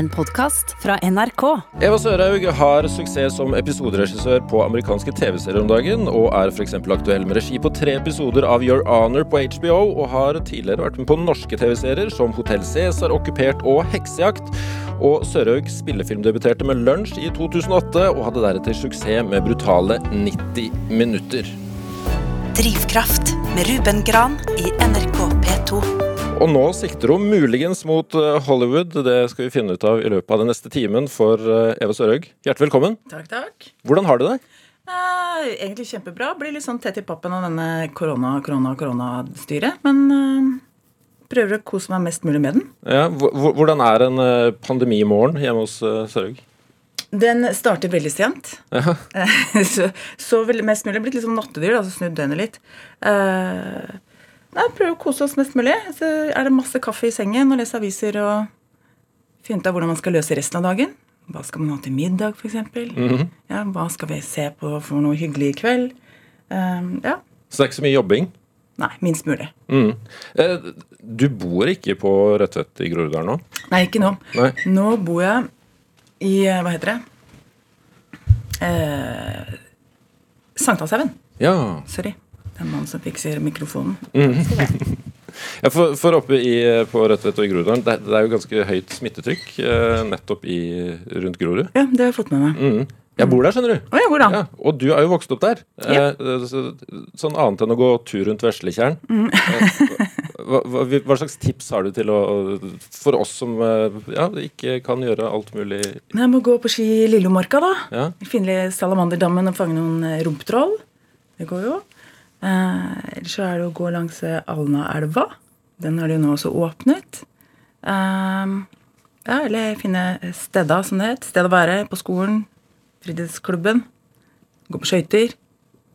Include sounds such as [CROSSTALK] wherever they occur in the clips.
en podkast fra NRK. Eva Sørhaug har suksess som episoderegissør på amerikanske TV-serier om dagen, og er f.eks. aktuell med regi på tre episoder av Your Honor på HBO, og har tidligere vært med på norske TV-serier som Hotell Cæsar, Okkupert og Heksejakt. Og Sørhaug spillefilmdebuterte med Lunsj i 2008, og hadde deretter suksess med brutale 90 minutter. Drivkraft med Ruben Gran i NRK P2. Og nå sikter hun muligens mot eh, Hollywood. Det skal vi finne ut av i løpet av den neste timen for eh, Eva Sørhaug. Hjertelig velkommen. Takk, takk. Hvordan har du det? Eh, egentlig kjempebra. Blir litt sånn tett i pappen av denne korona, korona, koronastyret. Men eh, prøver å kose meg mest mulig med den. Ja, hvor- hvor- hvordan er en eh, pandemimorgen hjemme hos Sørhaug? Den starter veldig sent. Ja. [LAUGHS] Så, så mest mulig. Blitt litt som nattedyr, altså snudd døgnet litt. Eh, nei, prøver å kose oss mest mulig. Så er det masse kaffe i sengen og lese aviser og finne ut av hvordan man skal løse resten av dagen. Hva skal man ha til middag, f.eks.? Mhm. ja, hva skal vi se på for noe hyggelig i kveld? Um, ja. Så det er ikke så mye jobbing? Nei, minst mulig. Mm. Eh, Du bor ikke på Rødtvet i Groruddalen nå? Nei, ikke nå. Nei. Nå bor jeg i eh, Hva heter det? Eh, Sankthanshaugen. Ja. Sorry. Det er mannen som fikser mikrofonen. ja for, for oppe i, på Rødtvet og i Groruddalen, det, det er jo ganske høyt smittetrykk eh, nettopp i, rundt Grorud. Ja, det har jeg fått med meg. Mm. Jeg bor der, skjønner du. Å jeg bor da? Ja, og du er jo vokst opp der. Ja. Eh, så, sånn annet enn å gå tur rundt Vesletjern. Mm. Eh, hva, hva, hva slags tips har du til å For oss som eh, ja, ikke kan gjøre alt mulig jeg må gå på ski i Lillomarka, da. Ja. Finne Salamanderdammen og fange noen eh, rumpetroll. Det går jo. Eh, Ellers så er det å gå langs eh, Alnaelva. Den har de nå også åpnet. Eh, ja, eller finne steder, som det het. Sted å være på skolen. Fritidsklubben. Gå på skøyter.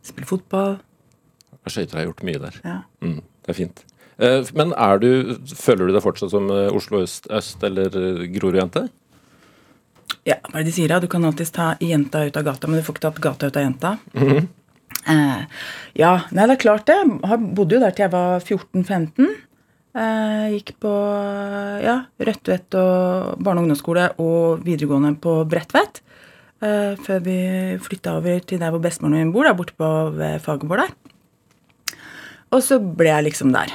Spille fotball. Skøyter har gjort mye der. Ja. Mm, det er fint. Eh, Men er du, føler du deg fortsatt som eh, Oslo øst, øst eller eh, Grorud-jente? Ja, hva er det de sier da? Du kan alltids ta jenta ut av gata, men du får ikke tatt gata ut av jenta. eh, ja, nei, det er klart det. Jeg bodde jo der til jeg var 14-15. Eh, gikk på ja, Rødtvet og barne- og ungdomsskole og videregående på Bredtvet. Eh, før vi flytta over til der hvor bestemoren min bor, da, borte på ved Fagerborg der. Og så ble jeg liksom der.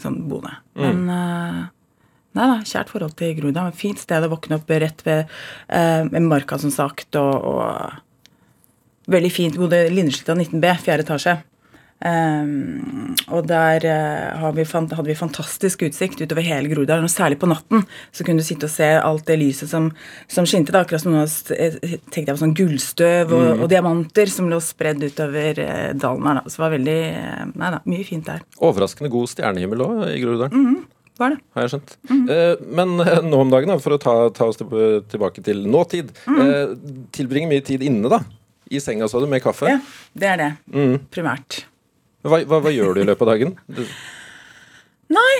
Sånn boende. Men eh, Nei da, kjært forhold til Grorudd. Det var et Fint sted å våkne opp rett ved eh, med Marka, som sagt, og, og veldig fint. Bodde Lindesletta 19B, fjerde etasje. Um, og der uh, vi, hadde vi fantastisk utsikt utover hele Groruddalen, og særlig på natten så kunne du sitte og se alt det lyset som, som skinte. Da, akkurat som noen av oss eh, tenkte jeg på sånn gullstøv og, og diamanter som lå spredd utover uh, dalen her. Da. Så det var veldig uh, Nei da, mye fint der. Overraskende god stjernehimmel òg i Groruddalen, Var det? har jeg skjønt. Eh, Men eh, nå om dagen, da, for å ta, ta oss tilbake til nåtid eh, Tilbringer mye tid inne, da. I senga, sa du, med kaffe. Ja, det er det. Primært. Hva, hva, hva gjør du i løpet av dagen? [LAUGHS] Nei,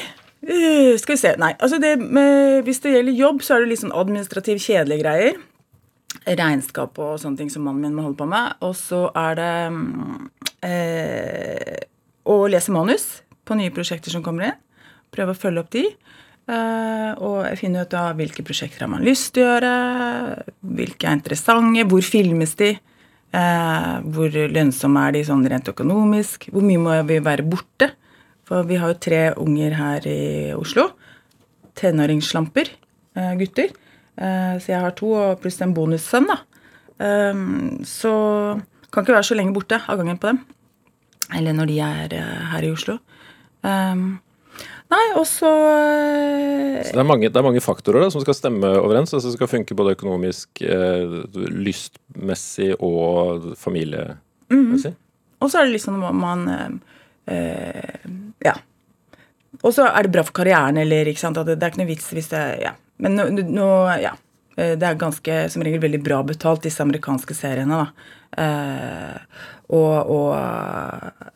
uh, skal vi se. Nei, altså det med, Hvis det gjelder jobb, så er det litt sånn administrativ kjedelige greier. Regnskap og sånne ting som mannen min må holde på med. Og så er det mm, eh, å lese manus på nye prosjekter som kommer inn. Prøve å følge opp de. Uh, og finne ut av hvilke prosjekter har man lyst til å gjøre, hvilke er interessante, hvor filmes de, hvor lønnsomme er de sånn rent økonomisk, hvor mye må vi være borte. For vi har jo tre unger her i Oslo. Tenåringsslamper, eh, gutter. Eh, så jeg har to, pluss en bonussønn, da. Um, så kan ikke være så lenge borte av gangen på dem. Eller når de er eh, her i Oslo. Um, nei, og så eh, så det, er mange, det er mange faktorer da, som skal stemme overens. Altså, skal funke både økonomisk, eh, lystmessig og familiemessig. Og så er det liksom om man eh, eh, Ja. Og så er det bra for karrieren, eller ikke sant. Det, det er ikke noe vits hvis det Ja. Men nå, nå Ja. Det er ganske som regel veldig bra betalt, disse amerikanske seriene, da. Eh, og, og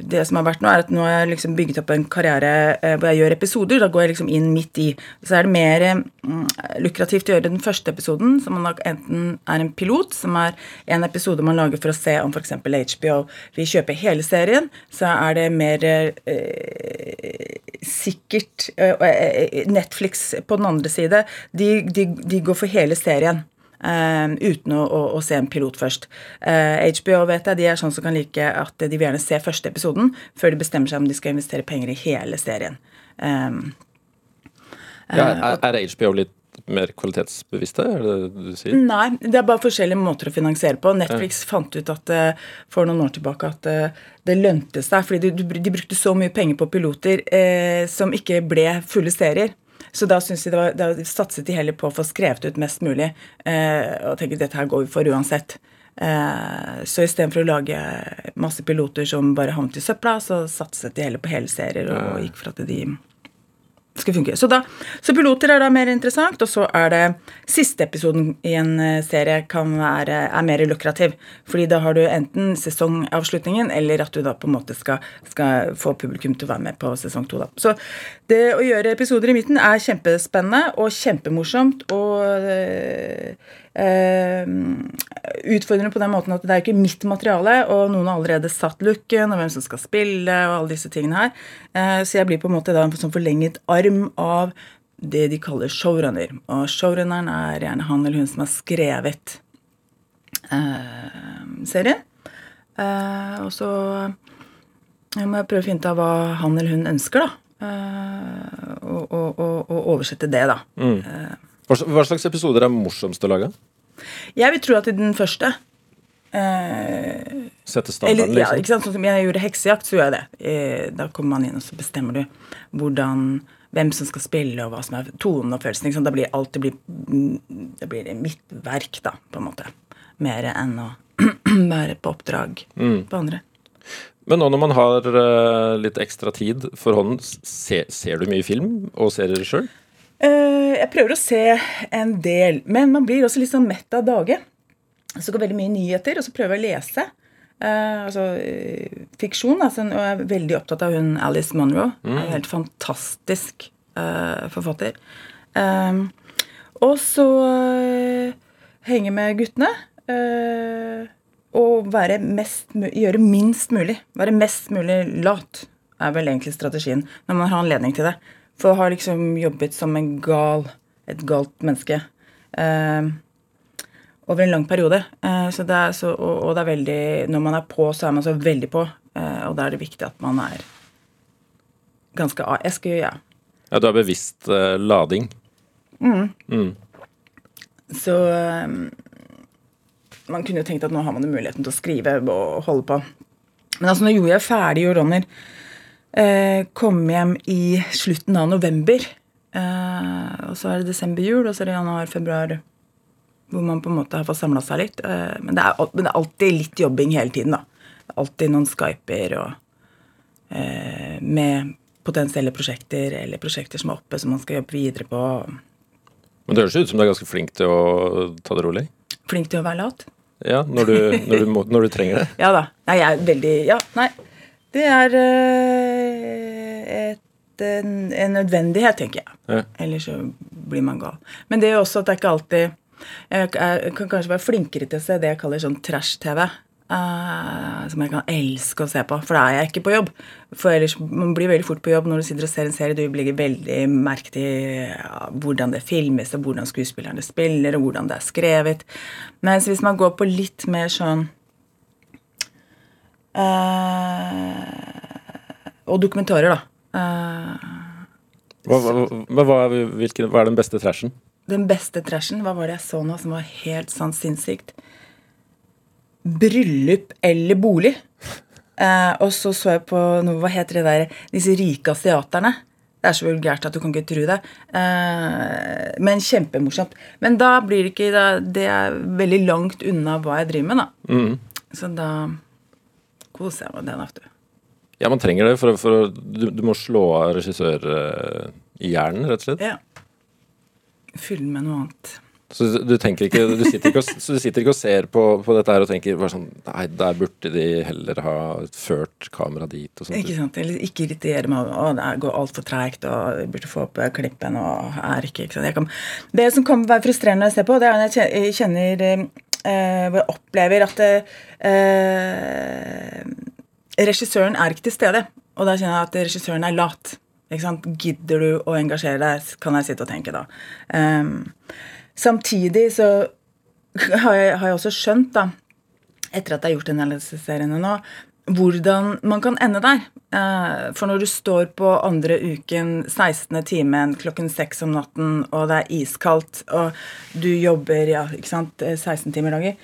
det som har vært nå, er at nå har jeg liksom bygget opp en karriere eh, hvor jeg gjør episoder. Da går jeg liksom inn midt i. Så er det mer mm, lukrativt å gjøre den første episoden, som man enten er en pilot, som er en episode man lager for å se om f.eks. HBO vil kjøpe hele serien. Så er det mer eh, sikkert eh, eh, Netflix på den andre side, de, de, de går for hele serien. Eh, uten å, å, å se en pilot først. Uh, HBO vet jeg, de er sånn som kan like at de vil gjerne se første episoden før de bestemmer seg om de skal investere penger i hele serien. Eh, Ja, er, er HBO litt mer kvalitetsbevisste, er det du sier? Nei, det er bare forskjellige måter å finansiere på. Netflix fant ut at uh, for noen år tilbake at eh, det lønte seg, fordi de, de brukte så mye penger på piloter eh, som ikke ble fulle serier. Så da, de var, da satset de heller på å få skrevet ut mest mulig eh, og tenkte dette her går vi for uansett. Eh, så istedenfor å lage masse piloter som bare havnet i søpla, så satset de heller på hele serier og gikk for at de skal funke. Så, da, så piloter er da mer interessant, og så er det siste episoden i en eh, serie kan være, er mer lukrativ. Fordi da har du enten sesongavslutningen, eller at du da på en måte skal, skal få publikum til å være med på sesong to. Da. Så det å gjøre episoder i midten er kjempespennende og kjempemorsomt. og... eh, utfordrende på den måten at det er ikke mitt materiale, og noen har allerede satt looken og hvem som skal spille og alle disse tingene her. Eh, så jeg blir på en måte da en sånn forlenget arm av det de kaller showrunner. Og showrunneren er gjerne han eller hun som har skrevet eh, serien. Eh, og så må jeg prøve å finne ut av hva han eller hun ønsker, da. Eh, og, og, og, og oversette det, da. Hva hva slags episoder er morsomst å lage? Jeg vil tro at i den første eh, Sette standarden, liksom? ja, ikke sant? Sånn som jeg gjorde heksejakt, så gjør jeg det. Eh, da kommer man inn, og så bestemmer du hvordan, hvem som skal spille, og hva som er tonen og følelsen. Ikke sant? Da blir alt det blir, mm, det blir mitt verk, da, på en måte. Mer enn å [CLEARS THROAT] være på oppdrag Mm. på andre. Men nå når man har eh, litt ekstra tid for hånden, se, ser du mye film og serier sjøl? Eh, jeg prøver å se en del, men man blir også litt sånn mett av dage. Så går veldig mye nyheter, og så prøver jeg å lese. Uh, altså eh, fiksjon. Altså, og jeg er veldig opptatt av hun Alice Monroe. Mm. en helt fantastisk uh, forfatter. Um, og så uh, henge med guttene. Uh, og være mest, gjøre minst mulig. Være mest mulig lat er vel egentlig strategien når man har anledning til det. For jeg har liksom jobbet som en gal, et galt menneske eh, over en lang periode. Eh, så det er så, og, og det er veldig Når man er på, så er man så veldig på. Eh, og da er det viktig at man er ganske Jeg skal ja. Ja, du har bevisst eh, lading. Så eh, man kunne jo tenkt at nå har man jo muligheten til å skrive og holde på. Men altså, nå gjorde jeg ferdig Jo Ronner. Eh, kom hjem i slutten av november. Eh, og så er det desember-jul, og så er det januar-februar. Hvor man på en måte har fått samla seg litt. Eh, men, det er, men det er alltid litt jobbing hele tiden, da. Alltid noen skyper og eh, med potensielle prosjekter eller prosjekter som er oppe, som man skal jobbe videre på. Men det høres ut som du er ganske flink til å ta det rolig. Flink til å være lat. Ja, når du, når du, må, når du trenger det. [LAUGHS] Ja da. Nei, jeg er veldig Ja, nei. Det er eh, et, en, en nødvendighet, tenker jeg. Ja. Ellers så blir man gal. Men det er også at det er ikke alltid Jeg, jeg kan kanskje være flinkere til å se det jeg kaller sånn trash-TV. Uh, som jeg kan elske å se på. For da er jeg ikke på jobb. For ellers Man blir veldig fort på jobb når du sitter og ser en serie. Du legger veldig merke til ja, hvordan det filmes, og hvordan skuespillerne spiller, og hvordan det er skrevet. Mens hvis man går på litt mer sånn eh, Og dokumentarer, da. Eh, Hva, hva, hva, hvilken, hva er den beste trashen? den beste trashen, hva var det jeg så nå som var helt sånn sinnssykt? Bryllup eller bolig. Eh, og så så jeg på noe, hva heter det der, disse rike asiaterne. Det er så vulgært at du kan ikke tro det. Eh, men kjempemorsomt. Men da blir det ikke da, Det er veldig langt unna hva jeg driver med, da. Mm. Så da koser jeg meg med det. vet du. Ja, man trenger det, for, for du, du må slå av regissør eh, i hjernen, rett og slett. Ja. Fylle med noe annet. Så du, ikke Du sitter ikke og, så du sitter ikke og ser på, på dette her og tenker bare sånn Nei, der burde de heller ha ført kamera dit og sånt. Ikke sant? Eller ikke irritere meg over det går altfor treigt, og jeg burde få opp klippen og er ikke, ikke sant? Kan, Det som kan være frustrerende å se på, det er når jeg kjenner eh, Hvor jeg opplever at eh, regissøren er ikke til stede. Og da kjenner jeg at regissøren er lat. Gidder du å engasjere deg, kan jeg sitte og tenke da. Um, samtidig så [LAUGHS] har jeg, har jeg også skjønt, da, etter at jeg har gjort denne seriene nå, hvordan man kan ende der. Uh, for når du står på andre uken, 16. timen, klokken seks om natten, og det er iskaldt, og du jobber ja, ikke sant, 16 timer dager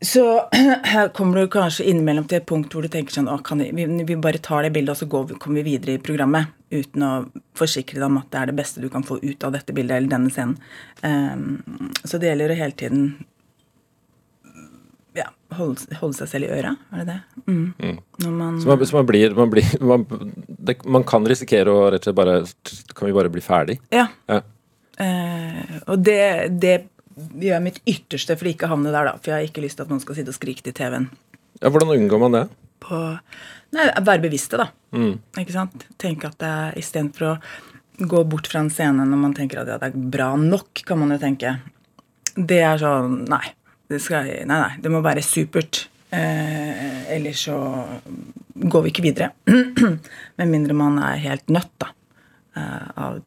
så [CLEARS THROAT] kommer du kanskje innimellom til et punkt hvor du tenker sånn vi, vi, bare tar det bildet, og så går, kommer vi videre i programmet. Uten å forsikre deg om at det er det beste du kan få ut av dette bildet eller denne scenen. Um, så det gjelder å hele tiden holde, holde, seg selv i øra, er det det? Mm. Mm. Man, så, man, så man, blir, man, blir man, det, man, kan risikere å rett og slett bare Kan vi bare bli ferdig? Ja. ja. Uh, og det, det gjør mitt ytterste for ikke å havne der, da. For jeg har ikke lyst til at noen skal sitte og skrike til TV-en. Ja, Hvordan unngår man det? På, nei, Være bevisste, da. Mm. Ikke sant? Tenke at det er istedenfor å gå bort fra en scene når man tenker at ja, det er bra nok, kan man jo tenke. Det er sånn Nei. Det, skal, nei, nei, det må være supert. Eh, ellers så går vi ikke videre. [CLEARS THROAT] Med mindre man er helt nødt, da. Eh, av,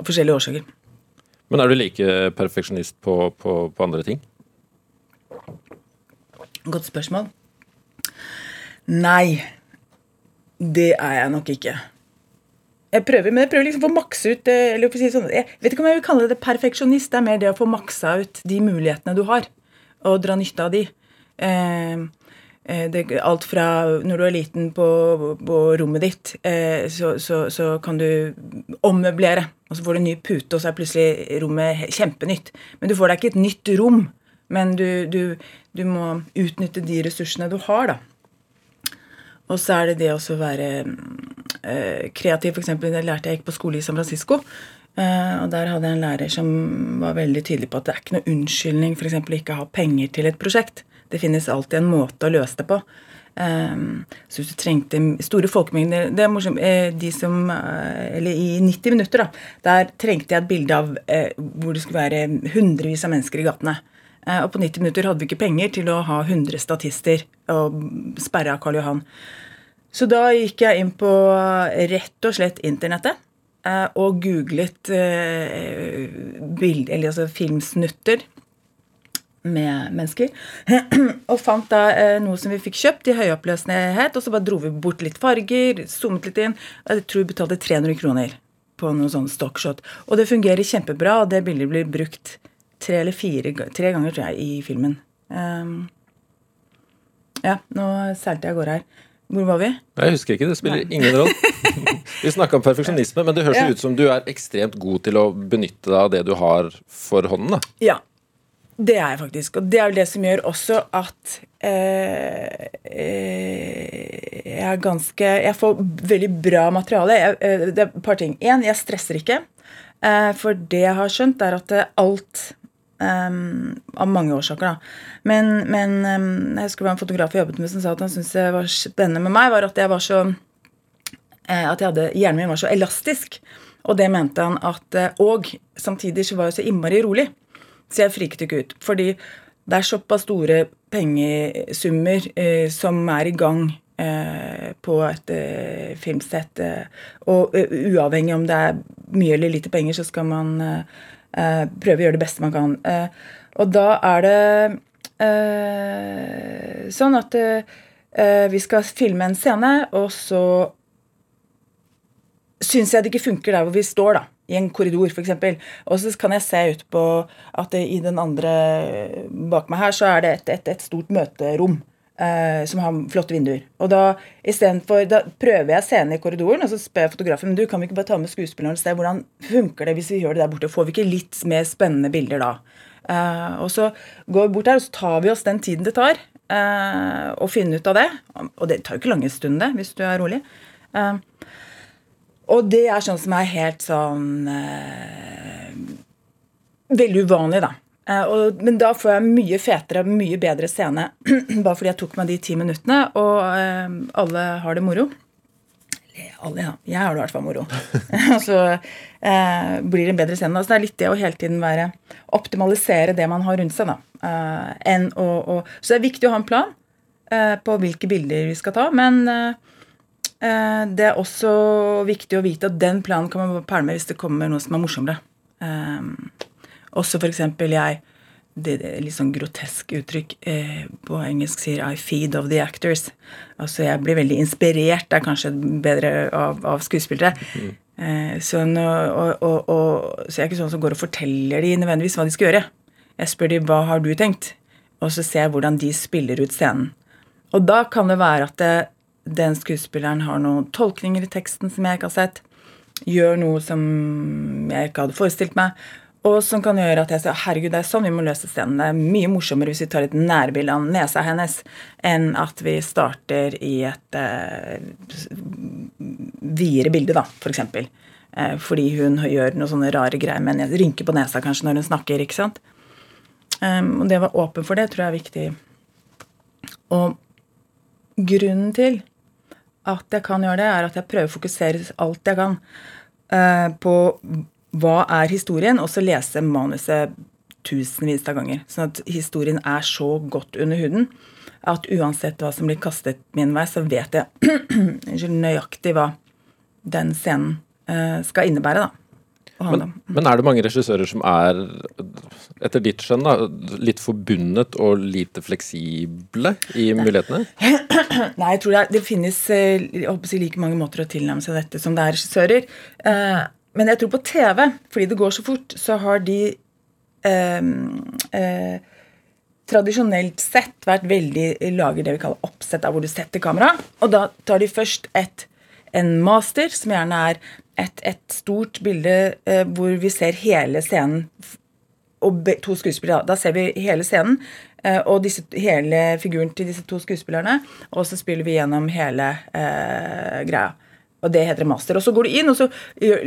av forskjellige årsaker. Men er du like perfeksjonist på, på, på andre ting? Godt spørsmål. Nei. Det er jeg nok ikke. Jeg prøver, men jeg prøver liksom å få makse ut eller si sånn, Jeg vet ikke om jeg vil kalle det perfeksjonist. Det er mer det å få maksa ut de mulighetene du har, og dra nytte av de. Eh, Eh, det, alt fra når du er liten på, på rommet ditt, eh, så, så, så, kan du ommøblere. Og så får du en ny pute, og så er plutselig rommet kjempenytt. Men du får deg ikke et nytt rom. Men du, du, du må utnytte de ressursene du har, da. Og så er det det å være kreativ. For eksempel, det lærte jeg ikke på skole i San Francisco. Uh, og Der hadde jeg en lærer som var veldig tydelig på at det er ikke noe unnskyldning for eksempel, å ikke ha penger til et prosjekt. Det finnes alltid en måte å løse det på. Um, så hvis du trengte store folkemengder Det er morsomt. Eh, de som eh, Eller i 90 minutter, da. Der trengte jeg et bilde av eh, hvor det skulle være hundrevis av mennesker i gatene. Eh, og på 90 minutter hadde vi ikke penger til å ha 100 statister og sperre av Karl Johan. Så da gikk jeg inn på rett og slett internettet eh, og googlet eh, bild, altså filmsnutter med mennesker. [CLEARS THROAT] og fant da eh, noe som vi fikk kjøpt i høyoppløsnighet, og så bare dro vi bort litt farger, zoomet litt inn. Jeg tror vi betalte 300 kroner på noe sånn stockshot. Og det fungerer kjempebra, og det bildet blir brukt tre eller fire tre ganger, tror jeg, i filmen. Um, ja, nå seilte jeg av gårde her. Hvor var vi? Jeg husker ikke. Det spiller Nei. ingen rolle. [LAUGHS] vi snakka om perfeksjonisme, men det høres ja. ut som du er ekstremt god til å benytte deg av det du har for hånden. da. Ja, det er jeg faktisk. Og det er jo det som gjør også at eh, eh, jeg er ganske Jeg får veldig bra materiale. Jeg, eh, det er et par ting. Én, jeg stresser ikke. Eh, for det jeg har skjønt, er at alt um, Av mange årsaker, da. Men, men um, jeg husker det var en fotograf jeg jobbet med som sa at han syntes det var spennende med meg, var at jeg var så At jeg hadde, hjernen min var så elastisk. Og det mente han at Og samtidig så var jeg så innmari rolig. Så jeg friket ikke ut. Fordi det er såpass store pengesummer eh, som er i gang eh, på et eh, filmsett. Eh, og uavhengig om det er mye eller lite penger, så skal man prøve å gjøre det beste man kan. Uh, og da er det sånn at vi skal filme en scene, og så syns jeg det ikke funker der hvor vi står, da i en korridor, f.eks. Og så kan jeg se ut på at i den andre bak meg her, så er det et, et, et stort møterom. Eh, som har flotte vinduer. Og da, for, da prøver jeg scenen i korridoren, og så spør jeg fotografen du, kan vi ikke bare ta med skuespilleren et sted. hvordan funker det hvis vi gjør det der borte. Får vi ikke litt mer spennende bilder da? Uh, og så går vi bort der, og så tar vi oss den tiden det tar uh, å finne ut av det. Og det tar jo ikke lange stunder hvis du er rolig. Og det er sånn som er helt sånn Veldig uvanlig, da. Eh, og, men da får jeg mye fetere mye bedre scene [CLEARS THROAT] bare fordi jeg tok meg de ti minuttene, og eh, alle har det moro. Alle, ja. Jeg har det i hvert fall moro. [LAUGHS] [LAUGHS] Så eh, blir det en bedre scene. Altså, det er litt det å hele tiden være Optimalisere det man har rundt seg, da. Eh, å, å, så det er viktig å ha en plan eh, på hvilke bilder vi skal ta, men Eh, det er også viktig å vite at den planen kan man pælme hvis det kommer noe som er morsommere. Eh, også eksempel jeg det, det er litt sånn grotesk uttrykk. Eh, på engelsk sier 'I feed of the actors'. Altså jeg blir veldig inspirert, det er kanskje bedre, av, av skuespillere. Mm. Eh, så, nå, og, og, og, så jeg er ikke sånn som går og forteller de nødvendigvis hva de skal gjøre. Jeg spør de 'hva har du tenkt?' og så ser jeg hvordan de spiller ut scenen. Og da kan det være at det, den skuespilleren har noen tolkninger i teksten som jeg ikke har sett. Gjør noe som jeg ikke hadde forestilt meg. Og som kan gjøre at jeg sier herregud, det er sånn vi må løse scenen. Det er mye morsommere hvis vi tar et nærbilde av nesa hennes, enn at vi starter i et eh, videre bilde, da, f.eks. For eh, fordi hun gjør noen sånne rare greier med nesa. Rynker på nesa kanskje når hun snakker. ikke sant? Um, og det å være åpen for det tror jeg er viktig. Og grunnen til at jeg kan gjøre det, er at jeg prøver å fokusere alt jeg kan eh, på hva er historien, og så lese manuset tusenvis av ganger. Sånn at historien er så godt under huden at uansett hva som blir kastet min vei, så vet jeg [CLEARS THROAT] nøyaktig hva den scenen uh, skal innebære. da. Men, men, er det mange regissører som er, etter ditt skjønn, da, litt forbundet og lite fleksible i Nei. mulighetene? [CLEARS THROAT] Nei, jeg tror det, det finnes eh, jeg håper like mange måter å tilnærme seg dette som det er regissører. Eh, men jeg tror på TV, fordi det går så fort, så har de eh, eh, tradisjonelt sett vært veldig lager det vi kaller oppsett av hvor du setter kamera. Og da tar de først et, en master, som gjerne er et, et stort bilde eh, hvor vi ser hele scenen og be, to skuespillere. Da ser vi hele scenen eh, og disse, hele figuren til disse to skuespillerne. Og så spiller vi gjennom hele eh, greia. Og det heter master. Og så går du inn, og så gjør,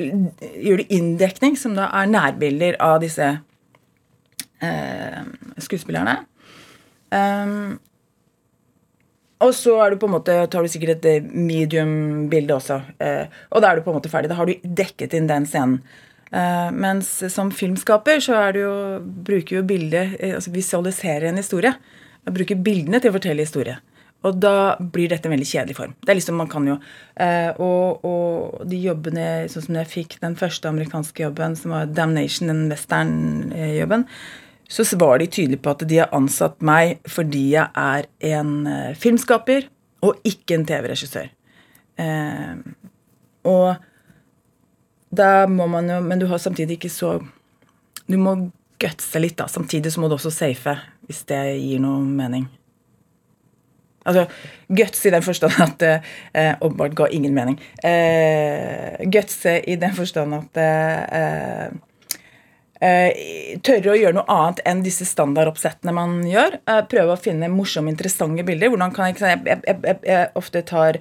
gjør du inndekning, som da er nærbilder av disse eh, skuespillerne. Um, og så er du på en måte, tar du sikkert et eh, medium-bilde også. Eh, og da er du på en måte ferdig. Da har du dekket inn den scenen. Eh, mens som filmskaper så er du jo, bruker jo bildet eh, altså Visualiserer en historie. Bruker bildene til å fortelle historie. Og da blir dette en veldig kjedelig form. Det er liksom, man kan jo, eh, og, og, de jobbene sånn som jeg fikk den første amerikanske jobben, som var Damnation, den western-jobben, så var de tydelige på at de har ansatt meg fordi jeg er en uh, filmskaper og ikke en TV-regissør. Eh, og da må man jo Men du har samtidig ikke så Du må gutse litt, da. Samtidig så må du også safe, hvis det gir noe mening. Altså guts i den forstand at eh, Åpenbart ga ingen mening. Eh, guts i den forstand at eh, Eh, tørre å gjøre noe annet enn disse standardoppsettene man gjør. Eh, prøve å finne morsomme, interessante bilder. Hvordan kan jeg, jeg, jeg, jeg ofte tar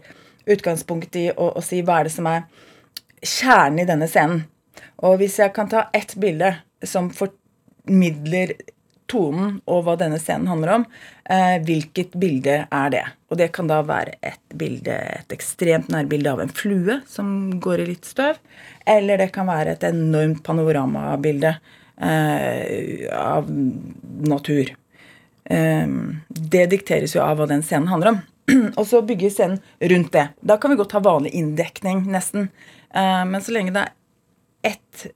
utgangspunkt i å, å, si hva er det som er kjernen i denne scenen. Og hvis jeg kan ta ett bilde som formidler tonen og hva denne scenen handler om, eh, hvilket bilde er det? Og det kan da være et bilde, et ekstremt nærbilde av en flue som går i litt støv. Eller det kan være et enormt panoramabilde eh, av natur. Eh, det dikteres jo av hva den scenen handler om. [CLEARS THROAT] Og så bygger scenen rundt det. Da kan vi godt ha vanlig inndekning, nesten. Eh, men så lenge det er ett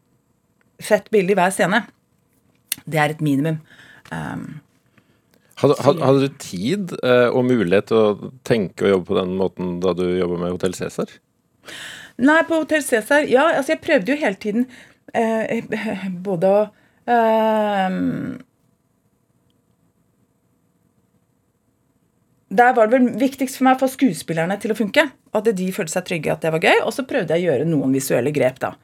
fett bilde i hver scene, det er et minimum. Um, hadde, hadde, du tid eh, og mulighet til å tenke og jobbe på den måten da du jobba med Hotell Cæsar? Nei, på Hotell Cæsar Ja, altså jeg prøvde jo hele tiden eh, [LAUGHS] både å eh, Der var det vel viktigst for meg å få skuespillerne til å funke. At de følte seg trygge, at det var gøy. Og så prøvde jeg å gjøre noen visuelle grep, da.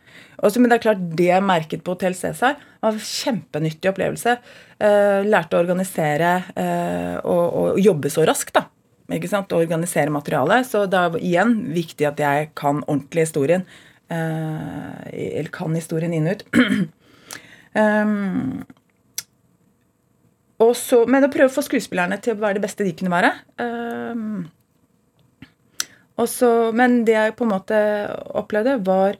Også, men det er klart, det jeg merket på Hotell Cæsar, var en kjempenyttig opplevelse. Eh, lærte å organisere eh, og, og, jobbe så raskt, da ikke sant, å organisere materialet. Så det er igjen viktig at jeg kan ordentlig historien. Eh, eller kan historien inn og ut. um, [CLEARS THROAT] og så, men å prøve å få skuespillerne til å være det beste de kunne være. Um, så, men det jeg på en måte opplevde, var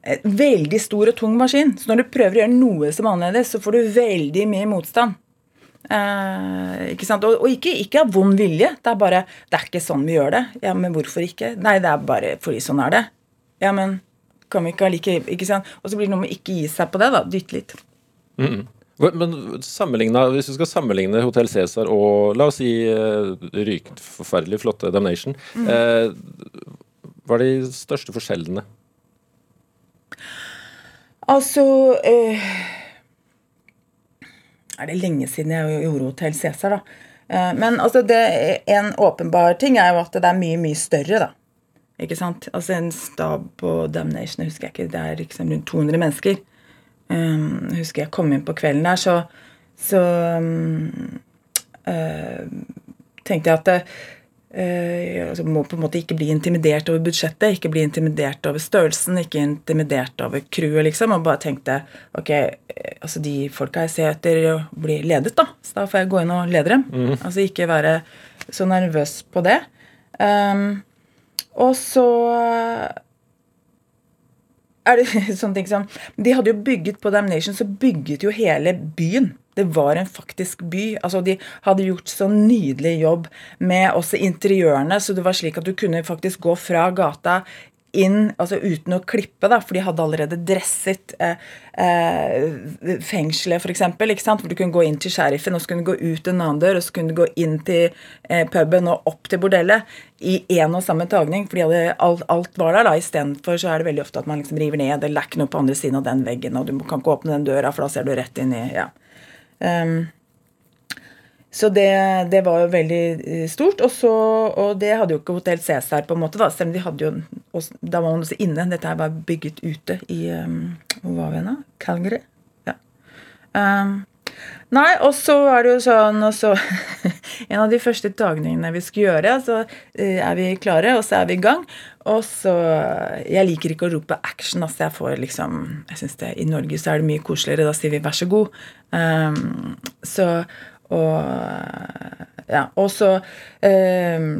en veldig stor og tung maskin. Så når du prøver å gjøre noe som annerledes, så får du veldig mye motstand. Eh, ikke sant? Og, og ikke, ikke av vond vilje. Det er bare Det er ikke sånn vi gjør det. Ja, men hvorfor ikke? Nei, det er bare fordi sånn er det. Ja, men kan vi ikke allike Ikke sant? Og så blir det noe med ikke gi seg på det, da. Dytte litt. Mm. Men hvis du skal sammenligne Hotell Cæsar og la oss si rykt forferdelig flotte Damnation, mm. eh, hva er de største forskjellene? Altså eh, Er det lenge siden jeg gjorde Hotell Cæsar, da? Eh, men altså, det, en åpenbar ting er jo at det er mye, mye større, da. Ikke sant? Altså En stab på Damnation, husker jeg ikke, det er liksom rundt 200 mennesker. Um, husker jeg kom inn på kvelden der, så, så um, uh, tenkte jeg at det, Uh, altså må på en måte ikke bli intimidert over budsjettet, ikke bli intimidert over størrelsen, ikke intimidert over crewet, liksom. Og bare tenkte ok, eh, altså de folka jeg ser etter å bli ledet, da. Så da får jeg gå inn og lede dem. Mm. Altså ikke være så nervøs på det. Um, og så er det [LAUGHS] sånne ting som De hadde jo bygget på Damnation, så bygget jo hele byen det var en faktisk by. Altså, De hadde gjort så nydelig jobb med også interiørene, så det var slik at du kunne faktisk gå fra gata inn altså uten å klippe, da, for de hadde allerede dresset eh, eh, fengselet, f.eks. Hvor du kunne gå inn til sheriffen, og så kunne du gå ut en annen dør, og så kunne du gå inn til eh, puben og opp til bordellet i én og samme tagning. fordi alt, alt, var der. da, Istedenfor så er det veldig ofte at man liksom river ned eller lakker noe på andre siden av den veggen, og du kan ikke åpne den døra, for da ser du rett inn i ja. Um, så det, det, var jo veldig eh, stort. Og, så, og det hadde jo ikke Hotell Cæsar, på en måte, da, selv om de hadde jo Da var man også inne. Dette her var bygget ute i um, Hvor var vi nå? Calgary? Ja. Um, nei, og så var det jo sånn og så, [LAUGHS] En av de første tagningene vi skulle gjøre, så eh, er vi klare, og så er vi i gang. Og så Jeg liker ikke å rope action. altså jeg får liksom, jeg synes det I Norge så er det mye koseligere. Da sier vi 'vær så god'. Um, så og ja, og så um,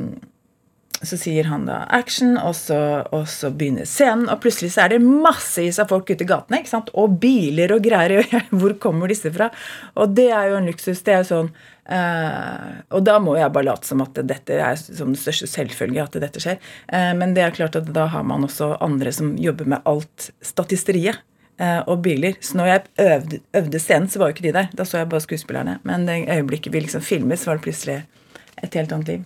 så sier han da 'action', og så, og så, begynner scenen. Og plutselig så er det massevis av folk ute i gatene. ikke sant? Og biler og greier. Hvor kommer disse fra? Og det er jo en luksus. Det er sånn uh, Og da må jeg bare late som at dette er som den største selvfølge at dette skjer. Uh, men det er klart at da har man også andre som jobber med alt statisteriet. Eh, og biler. Så når jeg øvde, øvde, scenen, så var jo ikke de der. Da så jeg bare skuespillerne. Men det øyeblikket vi liksom filmet, så var det plutselig et helt annet liv.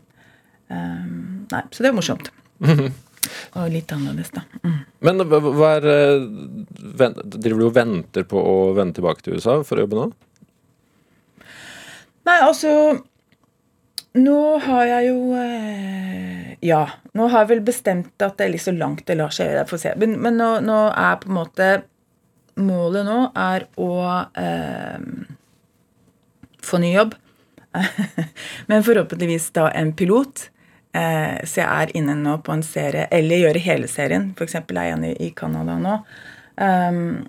Um, nei, Så det er morsomt. [LAUGHS] Og litt annerledes, da. Mm. Men hva er eh, Driver du og venter på å vende tilbake til USA for å jobbe nå? Nei, altså Nå har jeg jo Ja. Nå har jeg vel bestemt at det er litt så langt det lar seg gjøre. Får se. Men, men nå, nå, er på en måte målet nå er å eh, få ny jobb. [LAUGHS] Men forhåpentligvis da en pilot. Eh, så jeg er inne nå på en serie, eller gjøre hele serien. F.eks. er jeg en i Canada nå. Um,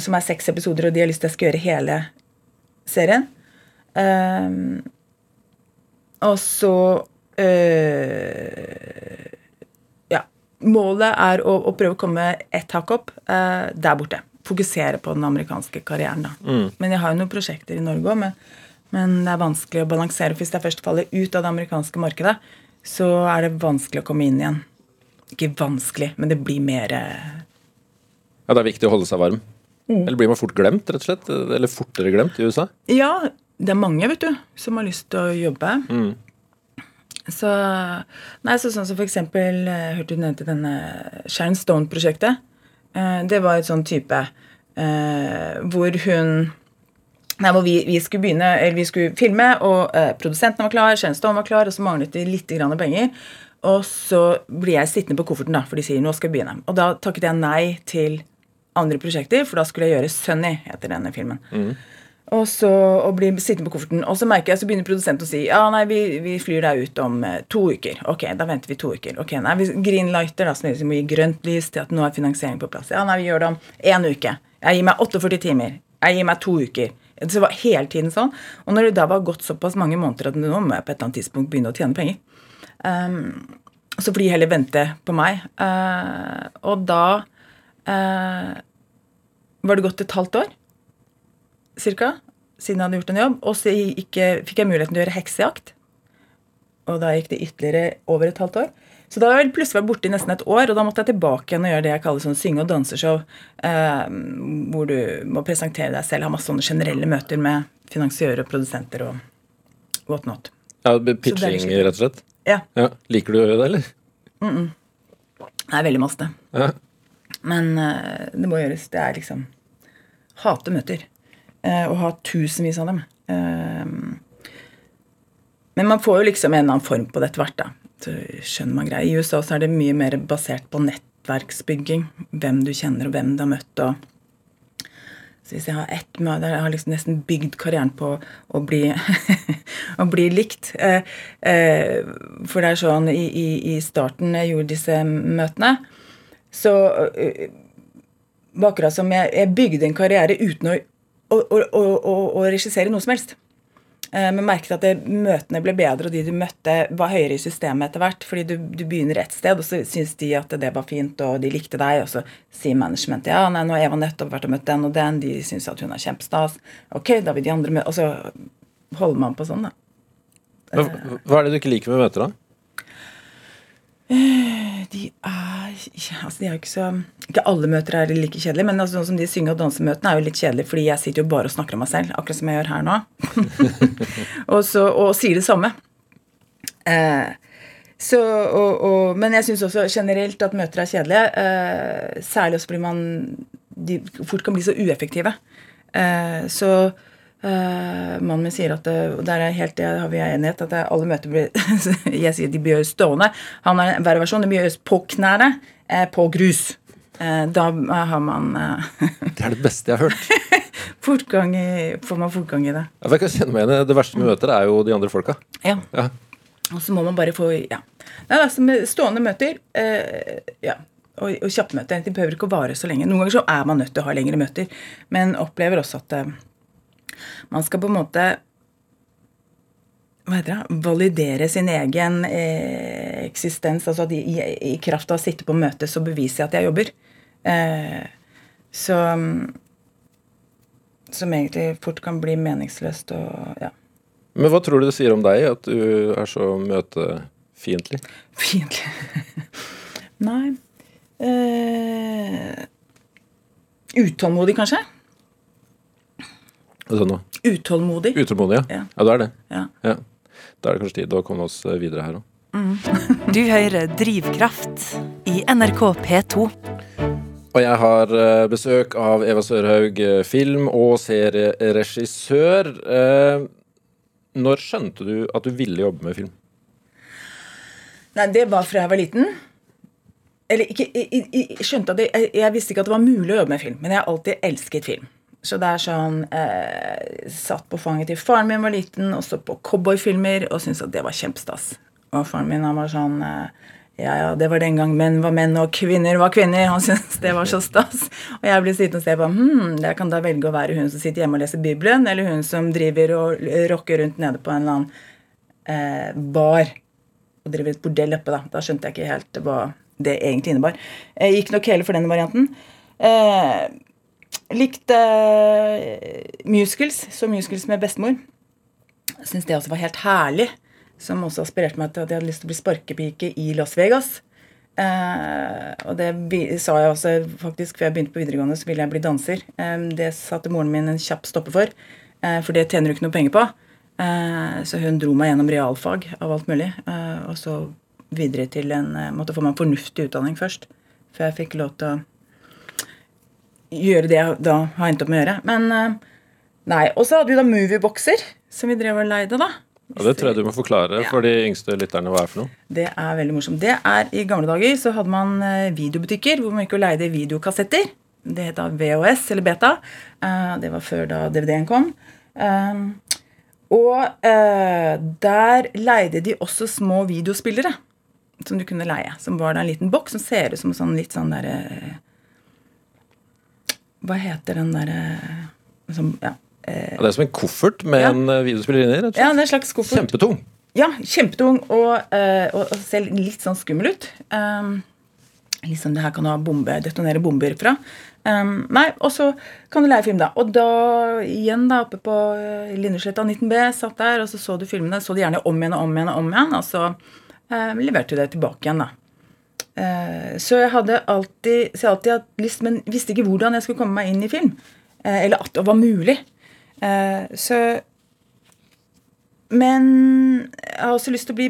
som er seks episoder, og de har lyst til at jeg skal gjøre hele serien. Um, og så øh, Ja. Målet er å, å, prøve å komme ett hakk opp øh, der borte fokusere på den amerikanske karrieren. da. Mm. Men jeg har jo noen prosjekter i Norge òg, men, men, det er vanskelig å balansere. Hvis jeg først faller ut av det amerikanske markedet, så er det vanskelig å komme inn igjen. Ikke vanskelig, men det blir mer eh, Ja, det er viktig å holde seg varm? Mm. Eller blir man fort glemt, rett og slett? Eller fortere glemt i USA? Ja, det er mange, vet du, som har lyst til å jobbe. Mm. Så, nei, så sånn som for eksempel, eh, hørte du nevnte denne Sharon Stone-prosjektet. Eh, det var et sånn type eh, hvor hun Nei, hvor vi, vi, skulle begynne, eller vi skulle filme, og eh, produsenten var klar, Shenstone var klar, og så manglet vi litt grann penger. Og så blir jeg sittende på kofferten, da, for de sier nå skal vi begynne. Og da takket jeg nei til andre prosjekter, for da skulle jeg gjøre Sunny, heter denne filmen. Mm. Og så og blir sittende på kofferten. Og så merker jeg, så begynner produsenten å si ja, nei, vi, vi flyr deg ut om eh, to uker. Ok, da venter vi to uker. Ok, nei, vi Greenlighter, da, som vi må gi grønt lys til at nå er finansiering på plass. Ja, nei, vi gjør det om én uke. Jeg gir meg 48 timer. Jeg gir meg to uker. Så det var hele tiden sånn. Og når det da var gått såpass mange måneder at nå må jeg på et eller annet tidspunkt begynne å tjene penger, um, så får de heller vente på meg. Uh, og da uh, var det gått et halvt år cirka. siden jeg hadde gjort en jobb. Og så gikk, fikk jeg muligheten til å gjøre heksejakt. Og da gikk det ytterligere over et halvt år. Så da var jeg plutselig borte i nesten et år, og da måtte jeg tilbake igjen og gjøre det jeg kaller sånn synge- og danseshow. Eh, hvor du må presentere deg selv, ha masse sånne generelle møter med finansiører og produsenter og whatnot. Ja, Pitching, er rett og slett? Ja. Ja. Liker du å gjøre det, eller? Det er veldig masse. Ja. Men eh, det må gjøres. Det er liksom Hate møter. Eh, og ha tusenvis av dem. Eh, men man får jo liksom en eller annen form på det etter hvert, da. Så skjønner man greier. I USA så er det mye mer basert på nettverksbygging. Hvem du kjenner, og hvem du har møtt. og så hvis jeg har ett møte Jeg har liksom nesten bygd karrieren på å bli, [LAUGHS] å bli likt. Eh, for det er sånn i, i, i starten jeg gjorde disse møtene, så var akkurat som jeg, jeg bygde en karriere uten å, å, å, å, å, regissere noe som helst. Eh, Men merket at det, møtene ble bedre, og de du møtte, var høyere i systemet etter hvert. Fordi du, du begynner ett sted, og så syns de at det var fint, og de likte deg. Og så sier managementet ja, nei, nå har Eva nettopp vært og møtt den og den, de syns at hun er kjempestas. Ok, da vil de andre møte Og så holder man på sånn, da. Hva, hva er det du ikke liker med møter, da? De er altså de er jo ikke så Ikke alle møter er like kjedelige, men altså, sånn som de synge- og dansemøtene er jo litt kjedelige, fordi jeg sitter jo bare og snakker om meg selv, akkurat som jeg gjør her nå. [LAUGHS] og, så, og sier det samme. Eh, så, og, og, men jeg syns også generelt at møter er kjedelige. Eh, særlig også fordi man de fort kan bli så ueffektive. Eh, så mannen min sier at det, og der er helt, der har vi enighet, at det, alle møter blir [LAUGHS] Jeg sier de bør gjøres stående. Han har en verre versjon. Det bør gjøres på knærne, eh, på grus. Eh, da har man eh, Det er det beste jeg har hørt. [LAUGHS] fortgang i, får man fortgang i det. Ja, jeg kan kjenne meg igjen Det verste med møter er jo de andre folka. Ja. Ja. Og så må man bare få Ja. Nei, altså stående møter eh, ja, og, og kjappmøter. De behøver ikke å vare så lenge. Noen ganger så er man nødt til å ha lengre møter, men opplever også at eh, man skal på en måte hva heter det, validere sin egen eh, eksistens. altså at i, i, I kraft av å sitte på møte så beviser jeg at jeg jobber. Eh, så Som egentlig fort kan bli meningsløst og ja. Men hva tror du det sier om deg, at du er så møtefiendtlig? Fiendtlig [LAUGHS] Nei eh, Utålmodig, kanskje? Hva sa du nå? Utålmodig. Utålmodig, ja. Ja. Ja, du er det. Ja. Ja. Da er det kanskje tid å komme oss videre her òg. [LAUGHS] Du hører Drivkraft i NRK P2. Og jeg har eh, besøk av Eva Sørhaug, eh, film- og serieregissør. Eh, når skjønte du at du ville jobbe med film? Nei, det var fra jeg var liten. Eller ikke Jeg, jeg, jeg skjønte at jeg, jeg visste ikke at det var mulig å jobbe med film, men jeg har alltid elsket film. Så det er sånn eh, Satt på fanget til faren min var liten, og så på cowboyfilmer, og syntes at det var kjempestas. Og faren min han var sånn eh, Ja, ja, det var den gang menn var menn, og kvinner var kvinner. Han [LAUGHS] syntes det var så stas. Og jeg ble sittende og se på hm, jeg kan da velge å være hun som sitter hjemme og leser Bibelen, eller hun som driver og rocker rundt nede på en eller annen eh, bar og driver et bordell oppe, da. Da skjønte jeg ikke helt hva det egentlig innebar. Jeg gikk nok hele for den varianten. Eh, likte eh, musicals. Så musicals med bestemor. Syns det også var helt herlig. Som også aspirerte meg til at jeg hadde lyst til å bli sparkepike i Las Vegas. Eh, og det sa jeg også faktisk før jeg begynte på videregående, så ville jeg bli danser. Eh, det satte moren min en kjapp stopper for, eh, for det tjener du ikke noe penger på. Eh, så hun dro meg gjennom realfag av alt mulig. Og så videre til en Måtte få meg en fornuftig utdanning først. Før jeg fikk lov til å gjøre det jeg da har endt opp med å gjøre. Men eh, nei. Og så hadde vi da Movieboxer, som vi drev og leide, da. Ja, det tror jeg du må forklare Ja. for de yngste lytterne hva er for noe. Det er veldig morsomt. Det er I gamle dager så hadde man eh, videobutikker hvor man gikk og leide videokassetter. Det het da VHS eller Beta. Eh, Det var før da DVD-en kom. Og der leide de også små videospillere som du kunne leie. Som var da en liten boks som ser ut som sånn litt sånn derre Hva heter den derre som ja, eh, det er som en koffert med Ja. en eh, videospiller inni. rett og ja, det er en slags koffert. Kjempetung. Ja, kjempetung og, eh, og, og ser litt sånn skummel ut. Um, liksom det her kan du ha bombe, detonere bomber fra. Um, nei, og så kan du lære film, da. Og da igjen da oppe på Lindesletta 19B, satt der, og så så du filmene. Så du gjerne om igjen og om igjen og om igjen, og så uh, leverte du det tilbake igjen, da. Uh, så jeg hadde alltid, så jeg alltid hatt lyst, men visste ikke hvordan jeg skulle komme meg inn i film. Uh, eller at det var mulig. Uh, så Men jeg har også lyst til å bli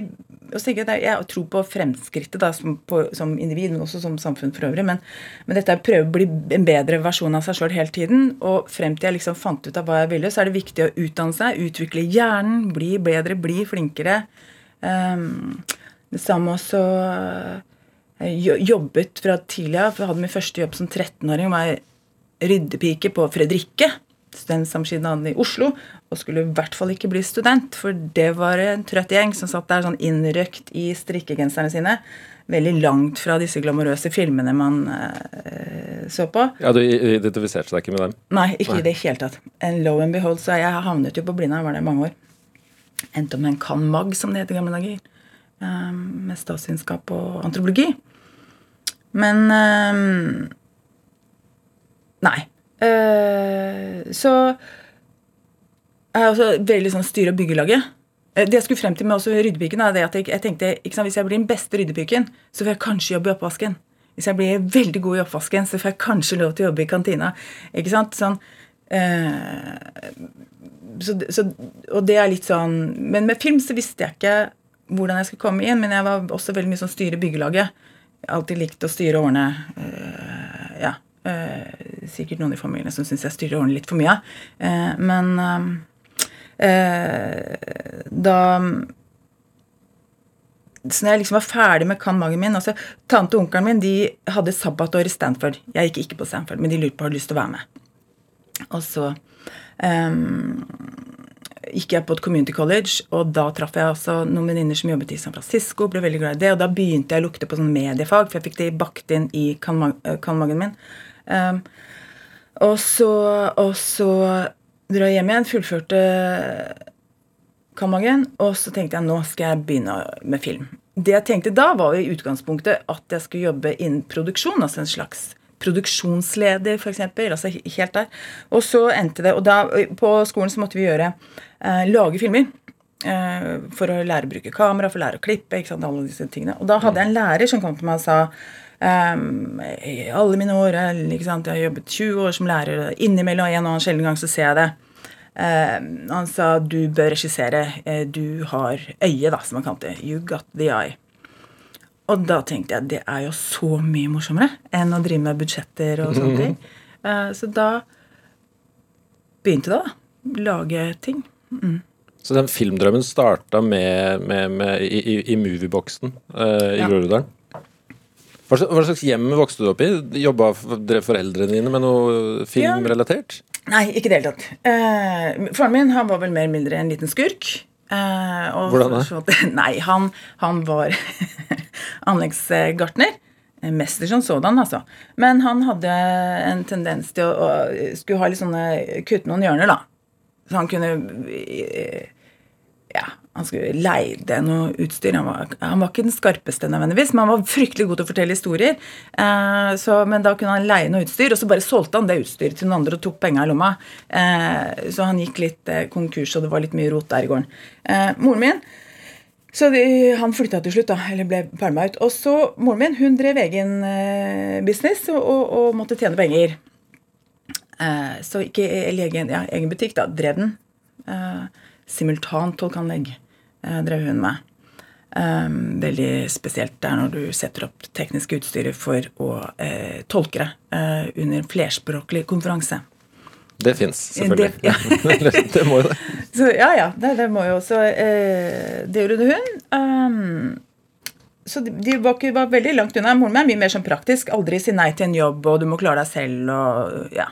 Jeg jeg tror på fremskrittet da, som, på, som individ, men også som samfunn for øvrig. Men, men dette er å prøve å bli en bedre versjon av seg sjøl hele tiden. Og frem til jeg liksom fant ut av hva jeg ville, så er det viktig å utdanne seg, utvikle hjernen, bli bedre, bli flinkere. Um, det samme også jobbet fra tidlig av. Jeg hadde min første jobb som 13-åring. var ryddepike på Fredrikke, studentsamskipnaden i Oslo. Og skulle i hvert fall ikke bli student, for det var en trøtt gjeng som satt der sånn innrøkt i strikkegenserne sine. Veldig langt fra disse glamorøse filmene man eh, så på. Ja, Du identifiserte deg ikke med dem? Nei, ikke i det hele tatt. And low and behold, så jeg havnet jo på Blindern, var det i mange år. Endte opp med en can.mag, som det het i gamle dager. Um, med statsvitenskap og antropologi. Men um, Nei. Uh, så er også veldig sånn styre- og byggelaget. Eh, Det jeg skulle frem til med også ryddepiken, er det at jeg, jeg tenkte sant, hvis jeg blir den beste ryddepiken, så får jeg kanskje jobbe i oppvasken. Hvis jeg blir veldig god i oppvasken, så får jeg kanskje lov til å jobbe i kantina. Ikke sant? Sånn, eh, så, så, og det er litt sånn Men med film så visste jeg ikke hvordan jeg skulle komme inn, men jeg var også veldig mye sånn styre byggelaget. Alltid likt å styre årene. eh, ja. Uh, sikkert noen i familien som syns jeg styrer årene litt for mye. Uh, men da så når jeg liksom var ferdig med kan-magen min altså Tante og onkelen min de hadde sabbatår i Stanford. Jeg gikk ikke på Stanford, men de lurte på om jeg hadde lyst til å være med. Og så ehm, gikk jeg på et community college, og da traff jeg også noen venninner som jobbet i San Francisco. ble veldig glad i det, Og da begynte jeg å lukte på sånn mediefag, for jeg fikk det bakt inn i kan-magen min. Um, og så, og så dro jeg hjem igjen, fullførte kan-magen, og så tenkte jeg nå skal jeg begynne med film. Det jeg tenkte da, var i utgangspunktet at jeg skulle jobbe innen produksjon. altså en slags produksjonsleder, f.eks. Altså helt der. Og så endte det Og da, på skolen så måtte vi gjøre eh, lage filmer. Eh, for å lære å bruke kamera, for å lære å klippe. ikke sant, alle disse tingene. Og da hadde jeg en lærer som kom til meg og sa Um, I alle mine år ikke sant? Jeg har jobbet 20 år som lærer. Innimellom en og annen sjelden gang så ser jeg det. Um, han sa du bør regissere. Du har øye, da, som han kalte det. You got the eye. Og da tenkte jeg det er jo så mye morsommere enn å drive med budsjetter og sånne ting. Uh, [LAUGHS] så da begynte det, da. Lage ting. Mm. Så den filmdrømmen starta med, med, med, i, i, i movieboksen uh, i Ja. Groruddalen? Hva slags, hva slags hjem vokste du opp i? Jobba drev foreldrene dine med noe filmrelatert? Nei, ikke i det hele tatt. Eh, faren min han var vel mer eller mindre en liten skurk. Eh, og Hvordan da? [LAUGHS] Nei, han, han var [LAUGHS] anleggsgartner. Eh, Mester som sådan, altså. Men han hadde en tendens til å, å skulle ha litt sånne kutte noen hjørner, da. Så han kunne eh, han skulle leide noe utstyr. Han var, han var ikke den skarpeste nødvendigvis, men han var fryktelig god til å fortelle historier. Eh, så, men da kunne han leie noe utstyr, og så bare solgte han det utstyret til noen andre og tok penga i lomma. Eh, så han gikk litt eh, konkurs, og det var litt mye rot der i gården. Eh, moren min så de, han flytta til slutt, da, eller ble pælma ut. Og så moren min hun drev egen eh, business og, og, og måtte tjene penger. Eh, så ikke eller egen, ja, egen butikk, da. Drev den. Eh, Simultantolkanlegg eh, drev hun med. Eh, veldig spesielt der når du setter opp teknisk utstyr for å eh, tolke det eh, under en flerspråklig konferanse. Det fins, selvfølgelig. Det- [LAUGHS] ja. [LAUGHS] det må jo det. Så ja, ja, det, det må jo også eh, Det gjorde hun. Um, så de, de var, ikke, var veldig langt unna. Moren min er mye mer sånn praktisk. Aldri si nei til en jobb, og du må klare deg selv, og ja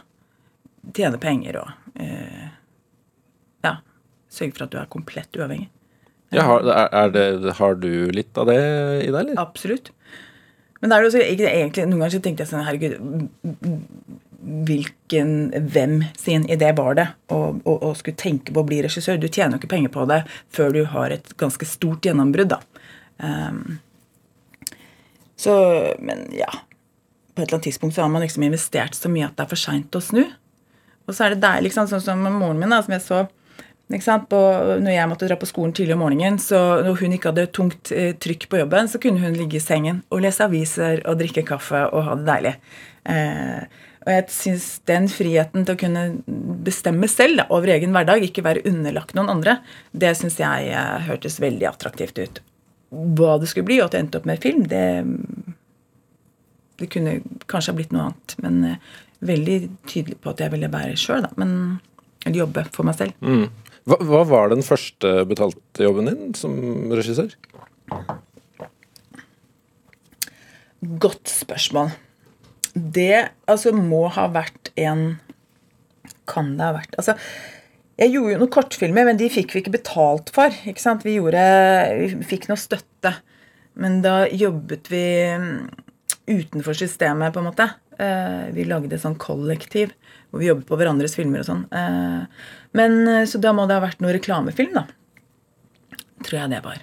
Tjene penger og eh. Sørge for at du er komplett uavhengig. Ja, har, det, har du litt av det i deg, eller? Absolutt. Men det er jo også, egentlig, noen ganger så tenkte jeg sånn Herregud, hvilken, hvem sin idé var det å, skulle tenke på å bli regissør? Du tjener jo ikke penger på det før du har et ganske stort gjennombrudd, da. Um, så Men ja. på et eller annet tidspunkt så har man liksom investert så mye at det er for seint å snu. Og så er det deilig, liksom, sånn som moren min, da, som jeg så? På, når jeg måtte dra på skolen tidlig om morgenen, så når hun ikke hadde tungt eh, trykk på jobben, så kunne hun ligge i sengen og lese aviser og drikke kaffe og ha det deilig. Eh, og jeg syns den friheten til å kunne bestemme selv da, over egen hverdag, ikke være underlagt noen andre, det syns jeg eh, hørtes veldig attraktivt ut. Hva det skulle bli, og at jeg endte opp med film, det, det kunne kanskje ha blitt noe annet. Men eh, veldig tydelig på at jeg ville være sjøl, da. Men, eller jobbe for meg selv. Mm. Hva, hva var den første betalte jobben din som regissør? Godt spørsmål. Det altså må ha vært en Kan det ha vært Altså, jeg gjorde jo noen kortfilmer, men de fikk vi ikke betalt for. ikke sant? Vi, gjorde, vi fikk noe støtte. Men da jobbet vi utenfor systemet, på en måte. Eh, vi lagde sånn kollektiv hvor vi jobbet på hverandres filmer og sånn. Eh, men eh, Så da må det ha vært noe reklamefilm, da. Tror jeg det var.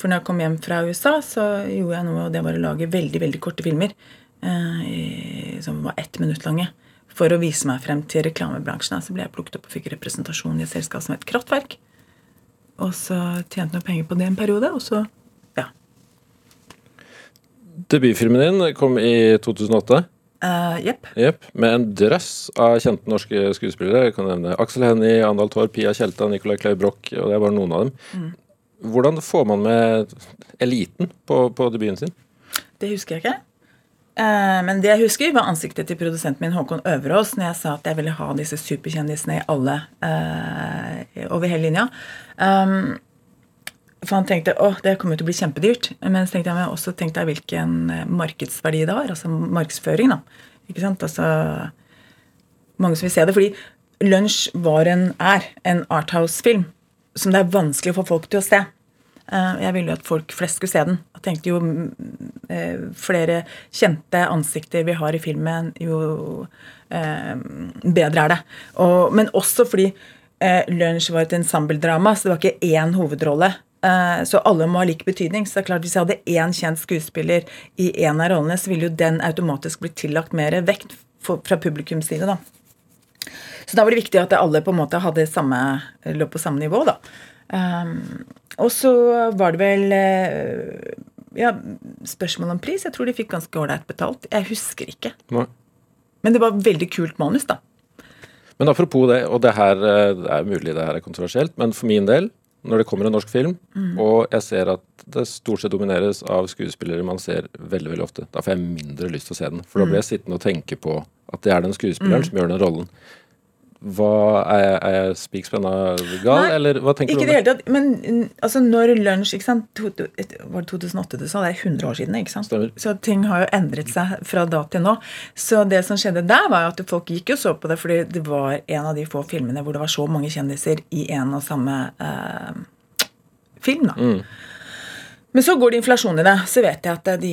For når jeg kom hjem fra USA, så gjorde jeg noe, og det var å lage veldig veldig korte filmer. som var ett minutt lange. For å vise meg frem til reklamebransjen. Så ble jeg plukket opp og fikk representasjon i et selskap som het Kraftverk. Og så tjente jeg noe penger på det en periode, og så Debutfilmen din kom i 2008. Jepp. Uh, yep. Med en drøss av kjente norske skuespillere. Jeg kan nevne Aksel Hennie, Andal Torp, Pia Tjelta, Nicolay Clay Broch, og det er bare noen av dem. Mm. Hvordan får man med eliten på, på, debuten sin? Det husker jeg ikke. Uh, men det jeg husker, var ansiktet til produsenten min Håkon Øverås når jeg sa at jeg ville ha disse superkjendisene i alle uh, over hele linja. Um, for han tenkte å, det kommer til å bli kjempedyrt. Men så tenkte jeg, men også tenkte jeg hvilken eh, markedsverdi det har. Altså markedsføring, da. Ikke sant? Altså, mange som vil se det. Fordi Lunsj var en, er en Arthouse-film som det er vanskelig å få folk til å se. Eh, jeg ville jo at folk flest skulle se den. Jeg tenkte jo eh, flere kjente ansikter vi har i filmen, jo bedre er det. Men også fordi Lunsj var et ensembledrama, så det var ikke én hovedrolle. Eh, så alle må ha lik betydning. Så det er klart Hvis jeg hadde én kjent skuespiller i en av rollene, så ville jo den automatisk blitt tillagt mer vekt fra publikums side. da. Så da var det viktig at alle på en måte hadde samme, lå på samme nivå. da. Um, og så var det vel uh, ja, spørsmål om pris. Jeg tror de fikk ganske ålreit betalt. Jeg husker ikke. Nei. Men det var veldig kult manus, da. Men apropos det, og det her det er mulig det her er kontroversielt, men for min del når det kommer en norsk film, mm. og jeg ser at det stort sett domineres av skuespillere man ser veldig veldig ofte, da får jeg mindre lyst til å se den. For da blir jeg mm. sittende og tenke på at det er den skuespilleren mm. som gjør den rollen. Hva Er jeg, er jeg spikspenna gal, Nei, eller hva tenker ikke du? Ikke det hele tatt. Men altså, når lunsj ikke sant, Var det 2008 du sa? Det er 100 år siden. ikke sant? Stemmer. Så ting har jo endret seg fra da til nå. Så det som skjedde der, var at folk gikk og så på det fordi det var en av de få filmene hvor det var så mange kjendiser i en og samme eh, film. da. Mm. Men så går det inflasjon i det. Så vet jeg at, de,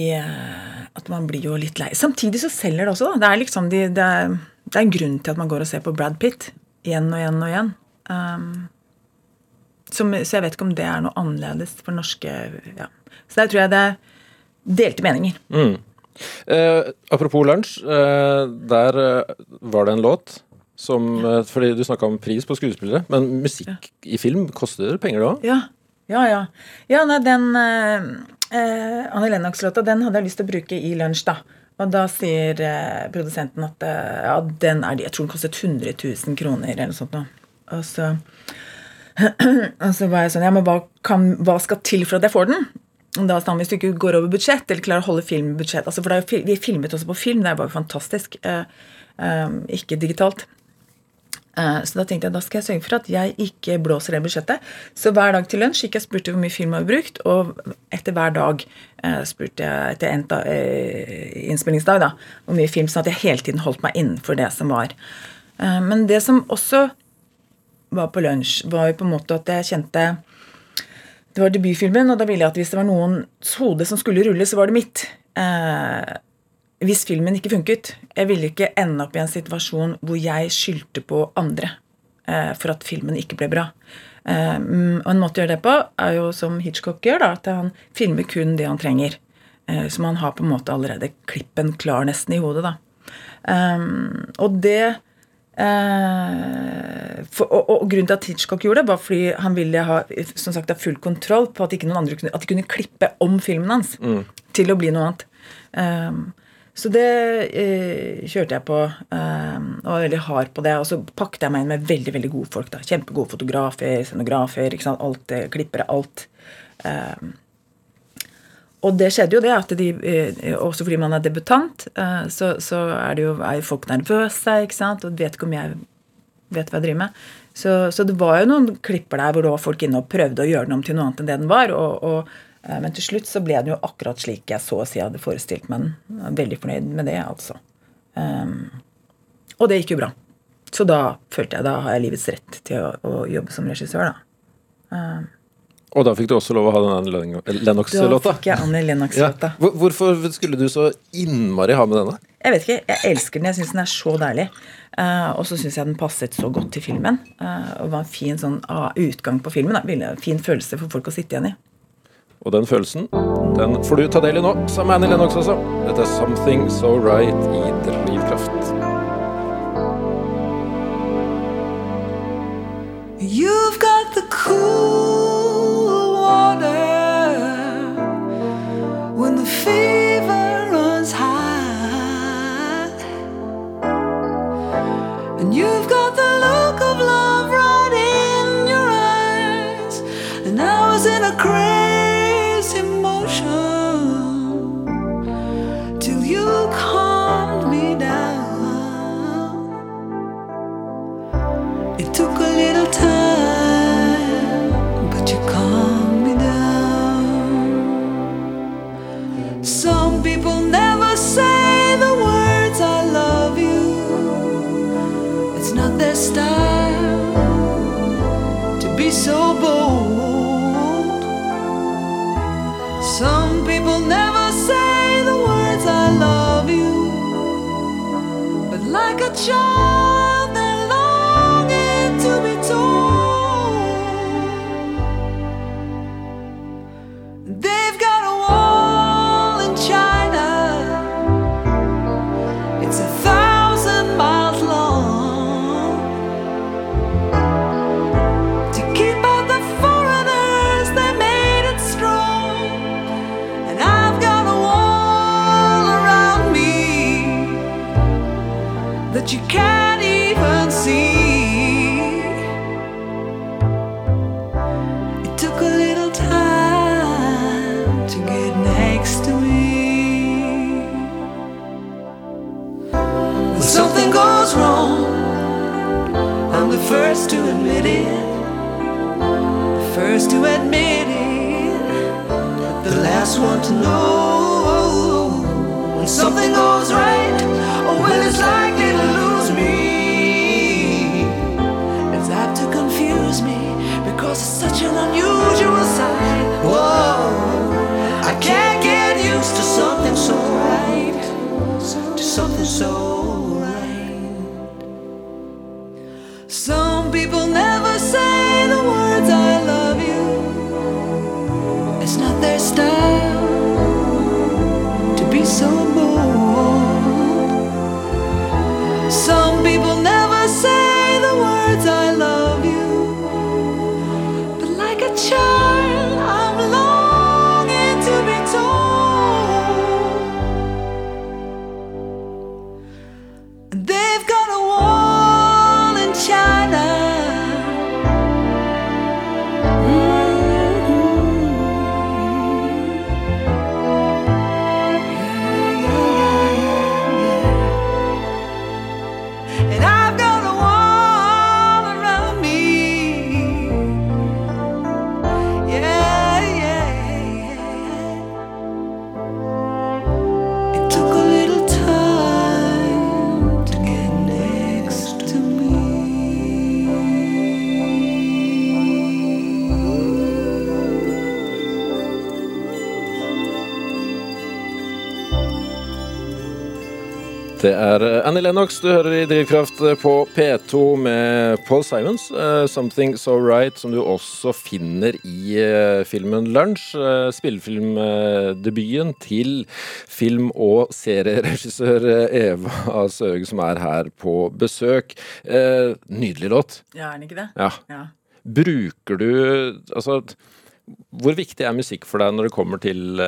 at man blir jo litt lei. Samtidig så selger det også. da. Det er liksom de, det, er, det, er, en grunn til at man går og ser på Brad Pitt igjen og igjen og igjen. Um, som, så jeg vet ikke om det er noe annerledes for norske ja. Så der tror jeg det er delte meninger. Mm. Eh, apropos lunsj. Eh, der eh, var det en låt som ja. Eh, fordi du snakka om pris på skuespillere, men musikk ja. i film koster penger, det òg? Ja. Ja, ja. Ja, nei, den eh, Anne Lennox-låta den hadde jeg lyst til å bruke i lunsj, da. Og da sier eh, produsenten at eh, ja, den er de, jeg tror den kostet 100 000 kroner eller noe sånt. Og så, [CLEARS THROAT] og så var jeg sånn Ja, men hva, kan, hva skal til for at jeg får den? Og da sa han hvis du ikke går over budsjett, eller klarer å holde filmbudsjett altså For er, vi filmet også på film, det er bare fantastisk. Eh, eh, ikke digitalt. Eh, så da tenkte jeg da skal jeg sørge for at jeg ikke blåser det budsjettet. Så hver dag til lunsj gikk jeg spurte hvor mye film jeg har brukt, og etter hver dag eh, spurte jeg etter en eh, innspillingsdag da, hvor mye film, sånn at jeg hele tiden holdt meg innenfor det som var. Men det som også var på lunsj, var jo på en måte at jeg kjente Det var debutfilmen, og da ville jeg at hvis det var noens hode som skulle rulle, så var det mitt hvis filmen ikke funket. Jeg ville ikke ende opp i en situasjon hvor jeg skyldte på andre eh, for at filmen ikke ble bra. Eh, og en måte å gjøre det på er jo som Hitchcock gjør, da, at han filmer kun det han trenger. Eh, så man har på en måte allerede klippen klar nesten i hodet, da. Um, og det uh, for, og, og, grunnen til at Hitchcock gjorde det, var fordi han ville ha som sagt, full kontroll på at ikke noen andre kunne, at de kunne klippe om filmen hans mm. til å bli noe annet. Um, så det eh, kjørte jeg på eh, og var veldig hard på det. Og så pakket jeg meg inn med veldig veldig gode folk. da, Kjempegode fotografer, scenografer, ikke sant, alt, klippere, alt. Eh, og det skjedde jo det at de, eh, også fordi man er debutant, eh, så, så er, jo, er folk nervøse ikke sant, og vet ikke om jeg vet hva jeg driver med. Så, så, det var jo noen klipper der hvor det var folk inne og prøvde å gjøre den om til noe annet enn det den var. Og, og, eh, men til slutt så ble den jo akkurat slik jeg så å si hadde forestilt meg den. Veldig fornøyd med det, altså. Um, og det gikk jo bra. Så da følte jeg da har jeg livets rett til å, å jobbe som regissør, da. Um, og da fikk du også lov å ha den Lennox-låta? Da fikk jeg Annie Lennox-låta. Ja. Hvorfor skulle du så innmari ha med denne? Jeg vet ikke, jeg elsker den. Jeg syns den er så deilig. Uh, og så syns jeg den passet så godt til filmen. Uh, og var en fin sånn, uh, utgang på filmen. Da. Fin følelse for folk å sitte igjen i. Og den følelsen den får du ta del i nå, sa Annie Lennox også. Dette er 'Something So Right' i Drivkraft. first to admit it, the first to admit it, the last one to know when something goes right. Oh, well, it's likely to lose me. It's apt to confuse me because it's such an unusual sight. Whoa, I can't get used to something so right, to something so. Det er eh, Annie Lennox du hører i Drivkraft eh, på P2 med Paul Simons, uh, 'Something So Right', som du også finner i filmen 'Lunsj'. Spillefilmdebuten til film- og serieregissør Eva Søge som er her på besøk. nydelig låt. Ja, er den ikke det? Ja. Ja. Bruker du Altså, hvor viktig er musikk for deg når det kommer til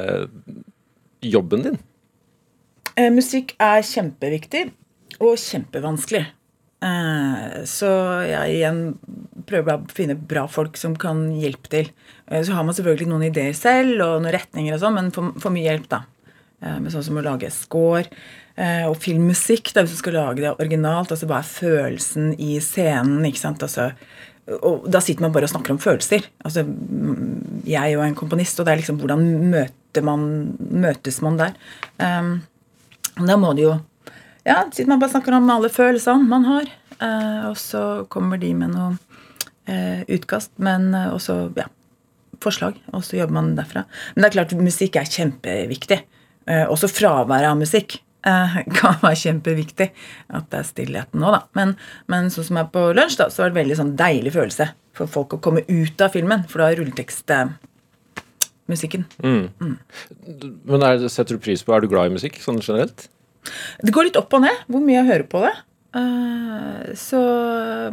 jobben din? Eh, musikk er kjempeviktig og kjempevanskelig. Eh, så jeg igjen prøver å finne bra folk som kan hjelpe til. Eh, så har man selvfølgelig noen ideer selv og noen retninger og sånn, men for, for, mye hjelp, da. Med sånn som å lage score og filmmusikk. Da, hvis du skal lage det originalt, altså hva er følelsen i scenen? ikke sant, altså og da sitter man bare og snakker om følelser. Altså, jeg er jo en komponist, og det er liksom hvordan man, møtes man der. Um, da må det jo Ja, siden man bare snakker om alle følelsene man har. Eh, og så kommer de med noe eh, utkast, men eh, også ja, forslag. Og så jobber man derfra. Men det er klart, musikk er kjempeviktig. Også fraværet av musikk [LAUGHS] kan være kjempeviktig. At det er stillheten nå, da. Men, men sånn som er på lunsj, da, så var det veldig sånn deilig følelse for folk å komme ut av filmen. For da er rulletekst musikken. Mm. Mm. Men er, setter du pris på Er du glad i musikk sånn generelt? Det går litt opp og ned hvor mye jeg hører på det. Uh, så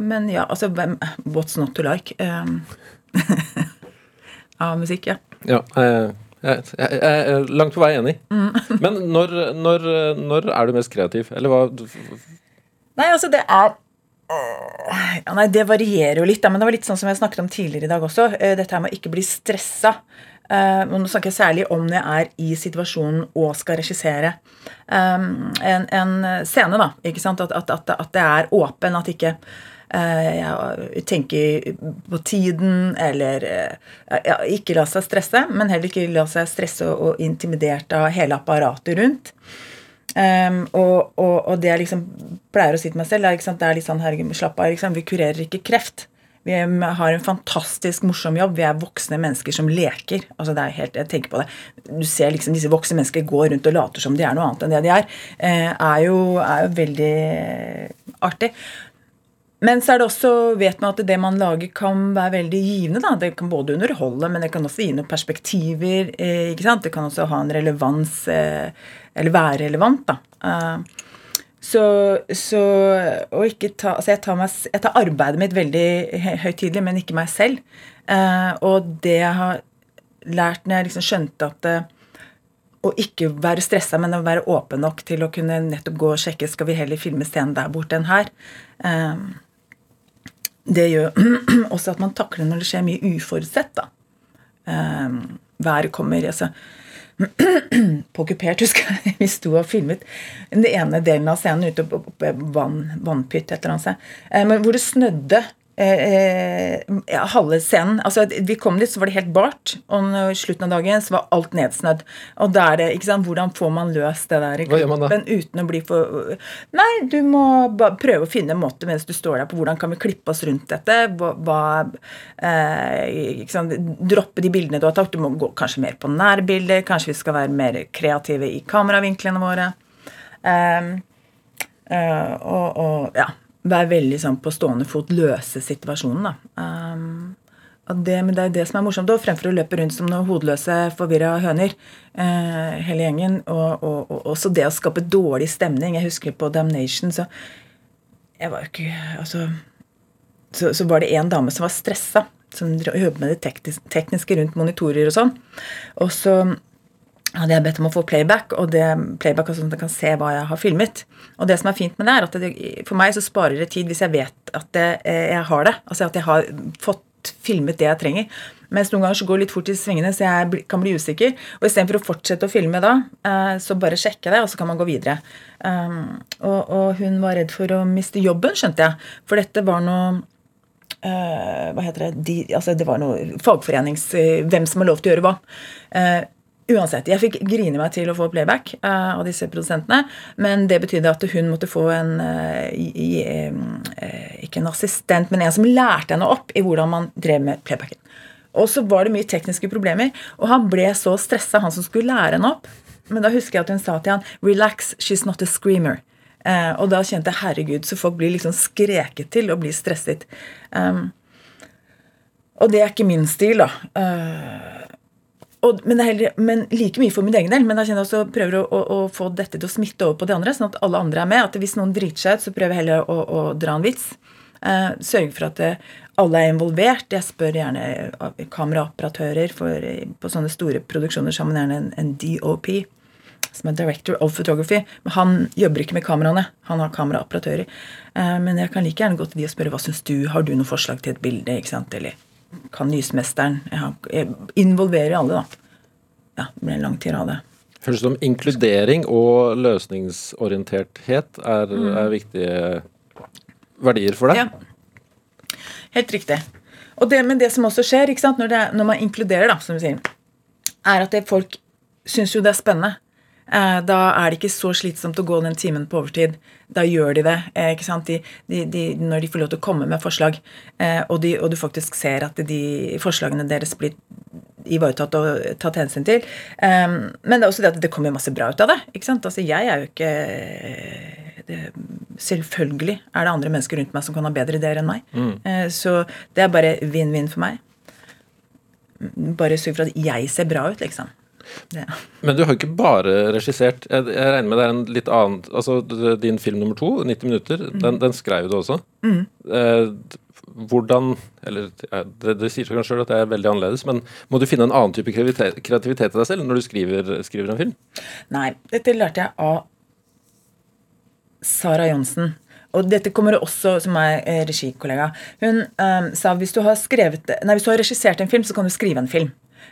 Men ja, altså What's not to like? Um, [LAUGHS] av musikk, ja. Ja, jeg, jeg, jeg, er langt på vei enig. Mm. [LAUGHS] men når, når, når, er du mest kreativ? Eller hva Nei, altså, det er ja, nei, Det varierer jo litt, da, men det var litt sånn som jeg snakket om tidligere i dag også. Dette her med å ikke bli stressa. Uh, nå snakker jeg særlig om når jeg er i situasjonen og skal regissere um, en, en, scene. da, ikke sant? At, at, at, det er åpen, at ikke uh, jeg tenker på tiden eller uh, Ikke la seg stresse, men heller ikke la seg stresse og intimidert av hele apparatet rundt. Um, og, og, og, det jeg liksom pleier å si til meg selv, er, det er litt sånn herregud, slapp av, liksom, vi kurerer ikke kreft. Vi har en fantastisk morsom jobb. Vi er voksne mennesker som leker. altså det er helt, jeg tenker på det, Du ser liksom disse voksne mennesker gå rundt og later som de er noe annet enn det de er. Eh, er, jo, er jo veldig artig. Men så er det også, vet man at det man lager, kan være veldig givende. da, Det kan både underholde, men det kan også gi noen perspektiver. Eh, ikke sant, Det kan også ha en relevans, eh, eller være relevant. da. Så, så ta Altså, jeg tar, meg, jeg tar arbeidet mitt veldig høytidelig, men ikke meg selv. Eh, og det jeg har lært når jeg liksom skjønte at eh, å ikke være stressa, men å være åpen nok til å kunne nettopp gå og sjekke skal vi heller filme scenen der borte enn her. Eh, det gjør [CLEARS THROAT] også at man takler når det skjer mye uforutsett. da. Eh, været kommer. altså på kupert, husker jeg. [LAUGHS] Vi sto og filmet den ene delen av scenen ute på, vann, vannpytt et eller annet sted. Eh, hvor det snødde eh, ja, halve scenen. Altså, vi kom dit, så var det helt bart. Og i slutten av dagen så var alt nedsnødd. Og da er det, ikke sant, Hvordan får man løst det der i kroppen uten å bli for Nei, du må prøve å finne en måte mens du står der på hvordan kan vi klippe oss rundt dette. Hva, eh, ikke sant, Droppe de bildene du har tatt. Du må gå kanskje mer på nærbilder. Kanskje vi skal være mer kreative i kameravinklene våre. Eh, uh, og, og ja være veldig sånn på stående fot, løse situasjonen. da. Um, det, men det er det som er morsomt, da, fremfor å løpe rundt som noen hodeløse, forvirra høner, Eh, hele gjengen. Og, og, og, også det å skape dårlig stemning. Jeg husker på Damnation, så jeg var jo ikke altså, så, så var det en dame som var stressa, som jobbet med det tekniske rundt monitorer og sånn. Og så hadde jeg bedt om å få playback, og det playback er sånn at jeg kan se hva jeg har filmet. Og det som er fint med det, er at det, for meg så sparer det tid hvis jeg vet at det, eh, jeg har det. Altså at jeg har fått filmet det jeg trenger. Mens noen ganger så går det litt fort i svingene, så jeg kan bli usikker. Og istedenfor å fortsette å filme da, eh, så bare sjekke det, og så kan man gå videre. Um, og, hun var redd for å miste jobben, skjønte jeg. For dette var noe Uh, hva heter det De, altså Det var noe fagforenings... Hvem som har lov til å gjøre hva. Uansett, jeg fikk grine meg til å få playback uh, av disse produsentene. Men det betydde at hun måtte få en uh, i, uh, Ikke en assistent, men en som lærte henne opp i hvordan man drev med playbacken. Og så var det mye tekniske problemer, og han ble så stressa, han som skulle lære henne opp. Men da husker jeg at hun sa til han 'Relax, she's not a screamer'. Og da kjente jeg herregud, så folk blir liksom skreket til og blir stresset. Um, og det er ikke min stil, da. Uh, og, men, heller, men, like mye for min egen del. Men da kjenner jeg også prøver å, å, å, få dette til å smitte over på de andre, sånn at alle andre er med. at Hvis noen driter seg ut, så prøver jeg heller å, å dra en vits. Eh, sørge for at det, alle er involvert. Jeg spør gjerne kameraoperatører. for På sånne store produksjoner man gjerne en, en DOP som er director of photography. Men han jobber ikke med kameraene. Han har kameraoperatører. Eh, men jeg kan like gjerne gå til de og spørre hva syns du, har du noe forslag til et bilde? ikke sant? Eller kan lysmesteren Jeg involverer alle, da. Ja, det blir en lang tirade. Høres det som inkludering og løsningsorienterthet er, mm. er viktige verdier for deg? Ja. Helt riktig. Og det, men det som også skjer når, det, når man inkluderer, da, som vi sier, er at det, folk syns jo det er spennende. Eh, da er det ikke så slitsomt å gå den timen på overtid. Da gjør de det. Eh, ikke sant? De, de, de, når de får lov til å komme med forslag, eh, og, og, du faktisk ser at de forslagene deres blir ivaretatt og tatt hensyn til. Men det er også det at det kommer masse bra ut av det. ikke sant? Altså, jeg er jo ikke det, Selvfølgelig er det andre mennesker rundt meg som kan ha bedre ideer enn meg. Mm. Så det er bare vinn-vinn for meg. Bare sørg for at jeg ser bra ut, liksom. Ja. Men du har jo ikke bare regissert. Jeg, jeg, regner med det er en litt annen altså Din film nummer to, 90 minutter, mm. den, den, skrev du også. Mm. Eh, hvordan Eller det, det sier seg kanskje sjøl at det er veldig annerledes, men må du finne en annen type kreativitet, kreativitet i deg selv når du skriver, skriver, en film? Nei, dette lærte jeg av Sara Johnsen. Og dette kommer også som er eh, regikollega. Hun um, sa hvis du har skrevet, nei, hvis du har regissert en film, så kan du skrive en film.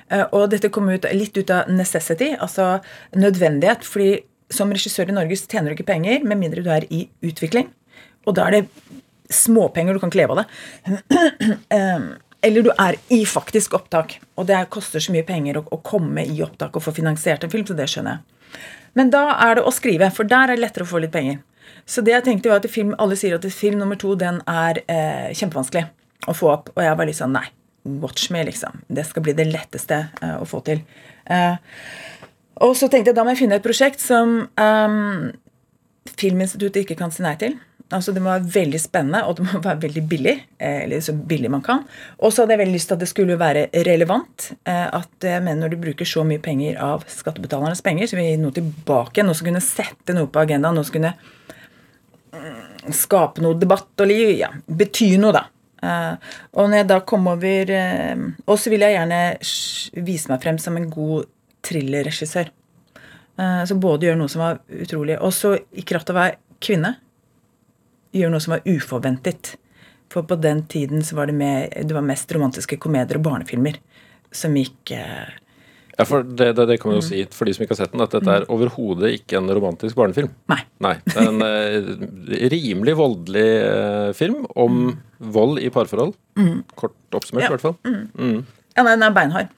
Eh, og dette kom ut, litt ut av necessity, altså nødvendighet. fordi som regissør i Norge så tjener du ikke penger med mindre du er i utvikling. Og da er det småpenger, du kan ikke leve av det. [CLEARS THROAT] Eller du er i faktisk opptak. Og det koster så mye penger å komme i opptak og få finansiert en film, så det skjønner jeg. Men da er det å skrive, for der er det lettere å få litt penger. Så det jeg tenkte var at film, Alle sier at film nummer to den er eh, kjempevanskelig å få opp. Og jeg var litt sånn nei. Watch me, liksom. Det skal bli det letteste uh, å få til. Uh, og så tenkte jeg da må jeg finne et prosjekt som um, Filminstituttet ikke kan si nei til. Altså Det må være veldig spennende, og det må [LAUGHS] være veldig billig. Eller så billig man kan. Og så hadde jeg veldig lyst til at det skulle være relevant. At men når du bruker så mye penger av skattebetalernes penger, så vil vi gi noe tilbake. Noe som kunne sette noe på agendaen. Noe som kunne mm, skape noe debatt og liv. Ja, bety noe, da. Uh, og når jeg da kom over uh, Og så vil jeg gjerne vise meg frem som en god thrillerregissør. Uh, så både gjør noe som var utrolig Og så, i kraft av å være kvinne, gjør noe som var uforventet. For på den tiden så var det, med, det var mest romantiske komedier og barnefilmer som gikk ja, for det, det, det kan man jo mm. si for de som ikke har sett den, at dette er mm. overhodet ikke en romantisk barnefilm. Nei. Nei det er en eh, rimelig voldelig eh, film om mm. Vold i parforhold. Mm. Kort oppsummert, ja. i hvert fall. Mm. mm. Ja, nei, den er beinhard.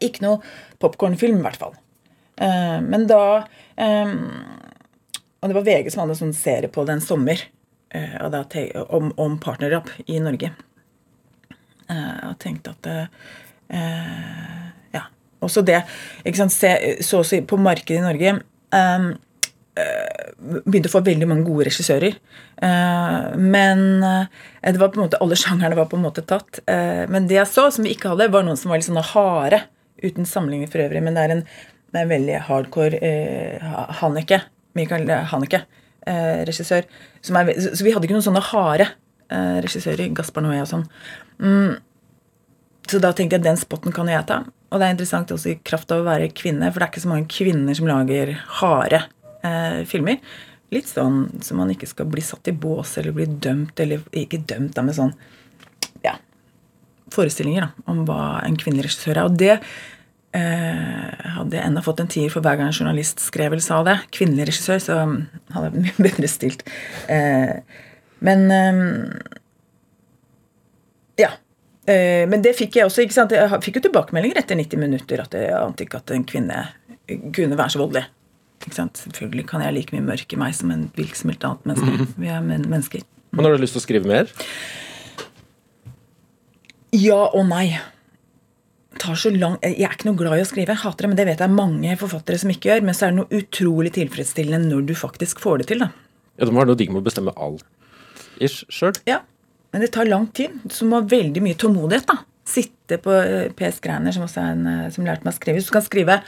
Ikke noe popkornfilm, i hvert fall. Uh, men da um, Og det var VG som hadde en sånn serie på det en sommer uh, om, om partnerdrap i Norge. Uh, og tenkte at uh, også det ikke sant, se, Så å si på markedet i Norge um, begynte å få veldig mange gode regissører. Uh, men uh, det var på en måte alle sjangerne var på en måte tatt. Uh, men det jeg så, som vi ikke hadde, var noen som var litt sånne harde. Uten sammenligning for øvrig. Men det er en, det er en veldig hardcore eh, Hanneke. Michael Hanneke, regissør. Er, så vi hadde ikke noen sånne harde regissører. Gaspar Noé og sånn. Mm, så da tenkte jeg den spotten kan jeg ta. Og det er interessant også i kraft av å være kvinne, for det er ikke så mange kvinner som lager harde eh, filmer. Litt sånn så man ikke skal bli satt i bås eller bli dømt, eller ikke dømt, med sånn ja, forestillinger da, om hva en kvinnelig regissør er. Og det eh, hadde jeg enda fått en tier for hver gang en journalist skrev eller sa det. Kvinnelig regissør, så hadde jeg mye [LAUGHS] bedre stilt. Eh, men eh, ja. Eh, men det fikk jeg også. ikke sant? Jeg fikk jo tilbakemeldinger etter 90 minutter at jeg ante ikke at en kvinne kunne være så voldelig. Selvfølgelig kan jeg like mye mørk i meg som en hvilket som helst annet menneske. Vi er men mennesker. Men har du lyst til å skrive mer? Ja og nei. Tar så lang, jeg er ikke noe glad i å skrive, jeg hater det, men det vet jeg mange forfattere som ikke gjør. Men så er det noe utrolig tilfredsstillende når du faktisk får det til. da. Ja, må være noe digg med å bestemme alt ish sjøl. Ja, men det tar lang tid. Så du må ha veldig mye tålmodighet. da. Sitte på eh, PS Greiner, som også er en eh, som lærte meg å skrive. Hvis du kan skrive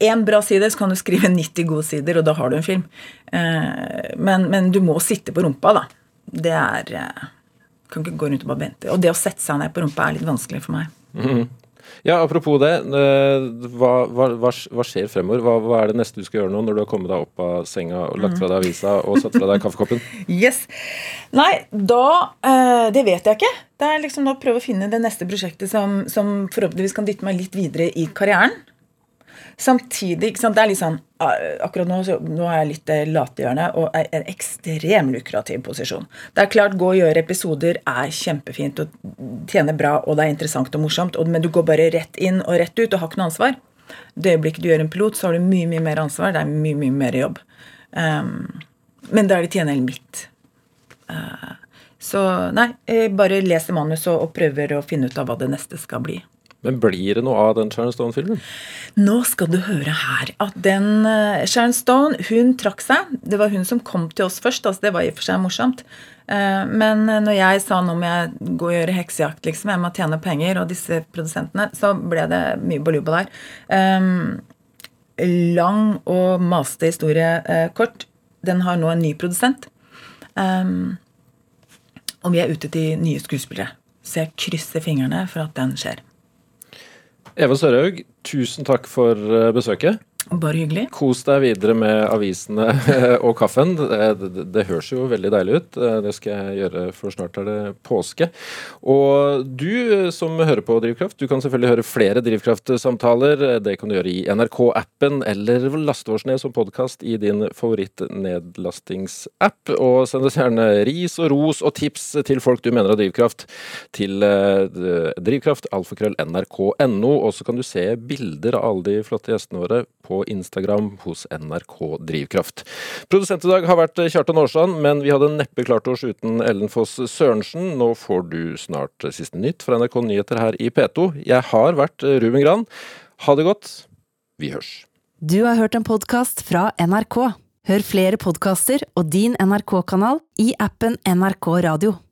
én bra side, så kan du skrive 90 gode sider, og da har du en film. Eh, Men, men du må sitte på rumpa, da. Det er eh, Kan ikke gå rundt og bare vente. Og det å sette seg ned på rumpa er litt vanskelig for meg. Ja, apropos det. eh, Hva, hva, hva, skjer fremover? Hva, hva er det neste du skal gjøre nå når du har kommet deg opp av senga og lagt fra deg avisa og satt fra deg kaffekoppen? [LAUGHS] Yes. Nei, da Det vet jeg ikke. Det er liksom å prøve å finne det neste prosjektet som, som forhåpentligvis kan dytte meg litt videre i karrieren. Samtidig det er litt sånn, eh, Akkurat nå, så, nå er jeg litt eh, latehjørne og er en ekstrem lukrativ posisjon. Det er klart, Gå og gjøre episoder er kjempefint og tjener bra, og det er interessant og morsomt, og, men du går bare rett inn og rett ut og har ikke noe ansvar. Det øyeblikket du gjør en pilot, så har du mye mye mer ansvar. Det er mye mye mer jobb. Um, men da er det til gjengjeld mitt. Uh, så nei, jeg bare leser manus og, og prøver å finne ut av hva det neste skal bli. Men blir det noe av den Sharon Stone-filmen? Nå skal du høre her at den eh, Sharon Stone, hun trakk seg. Det var hun som kom til oss først. altså Det var i og for seg morsomt. Eh, Men når jeg sa nå må jeg gå og gjøre heksejakt, liksom, jeg må tjene penger, og disse produsentene, så ble det mye baluba der. Lang og maste historie eh, kort. Den har nå en ny produsent. Og vi er ute til nye skuespillere. Så jeg krysser fingrene for at den skjer. Eva Sørhaug, tusen takk for eh, besøket. Bare hyggelig. Kos deg videre med avisene [LAUGHS] og kaffen. Det, det, det høres jo veldig deilig ut. Det skal jeg gjøre, for snart er det påske. Og du som hører på Drivkraft, du kan selvfølgelig høre flere Drivkraft-samtaler. Det kan du gjøre i NRK-appen, eller laste oss ned som podkast i din favorittnedlastingsapp. Og send oss gjerne ris og ros og tips til folk du mener har drivkraft, til eh, drivkraft, alfakrøll, nrk.no. Og så kan du se bilder av alle de flotte gjestene våre på Instagram hos NRK Drivkraft. Produsent i dag har vært Kjartan Aarsand, men vi hadde neppe klart oss uten Ellen Foss Sørensen. Nå får du snart siste nytt fra NRK Nyheter her i P2. Jeg har vært Ruben Gran. Ha det godt. Vi hørs. Du har hørt en podkast fra NRK. Hør flere podkaster og din NRK-kanal i appen NRK Radio.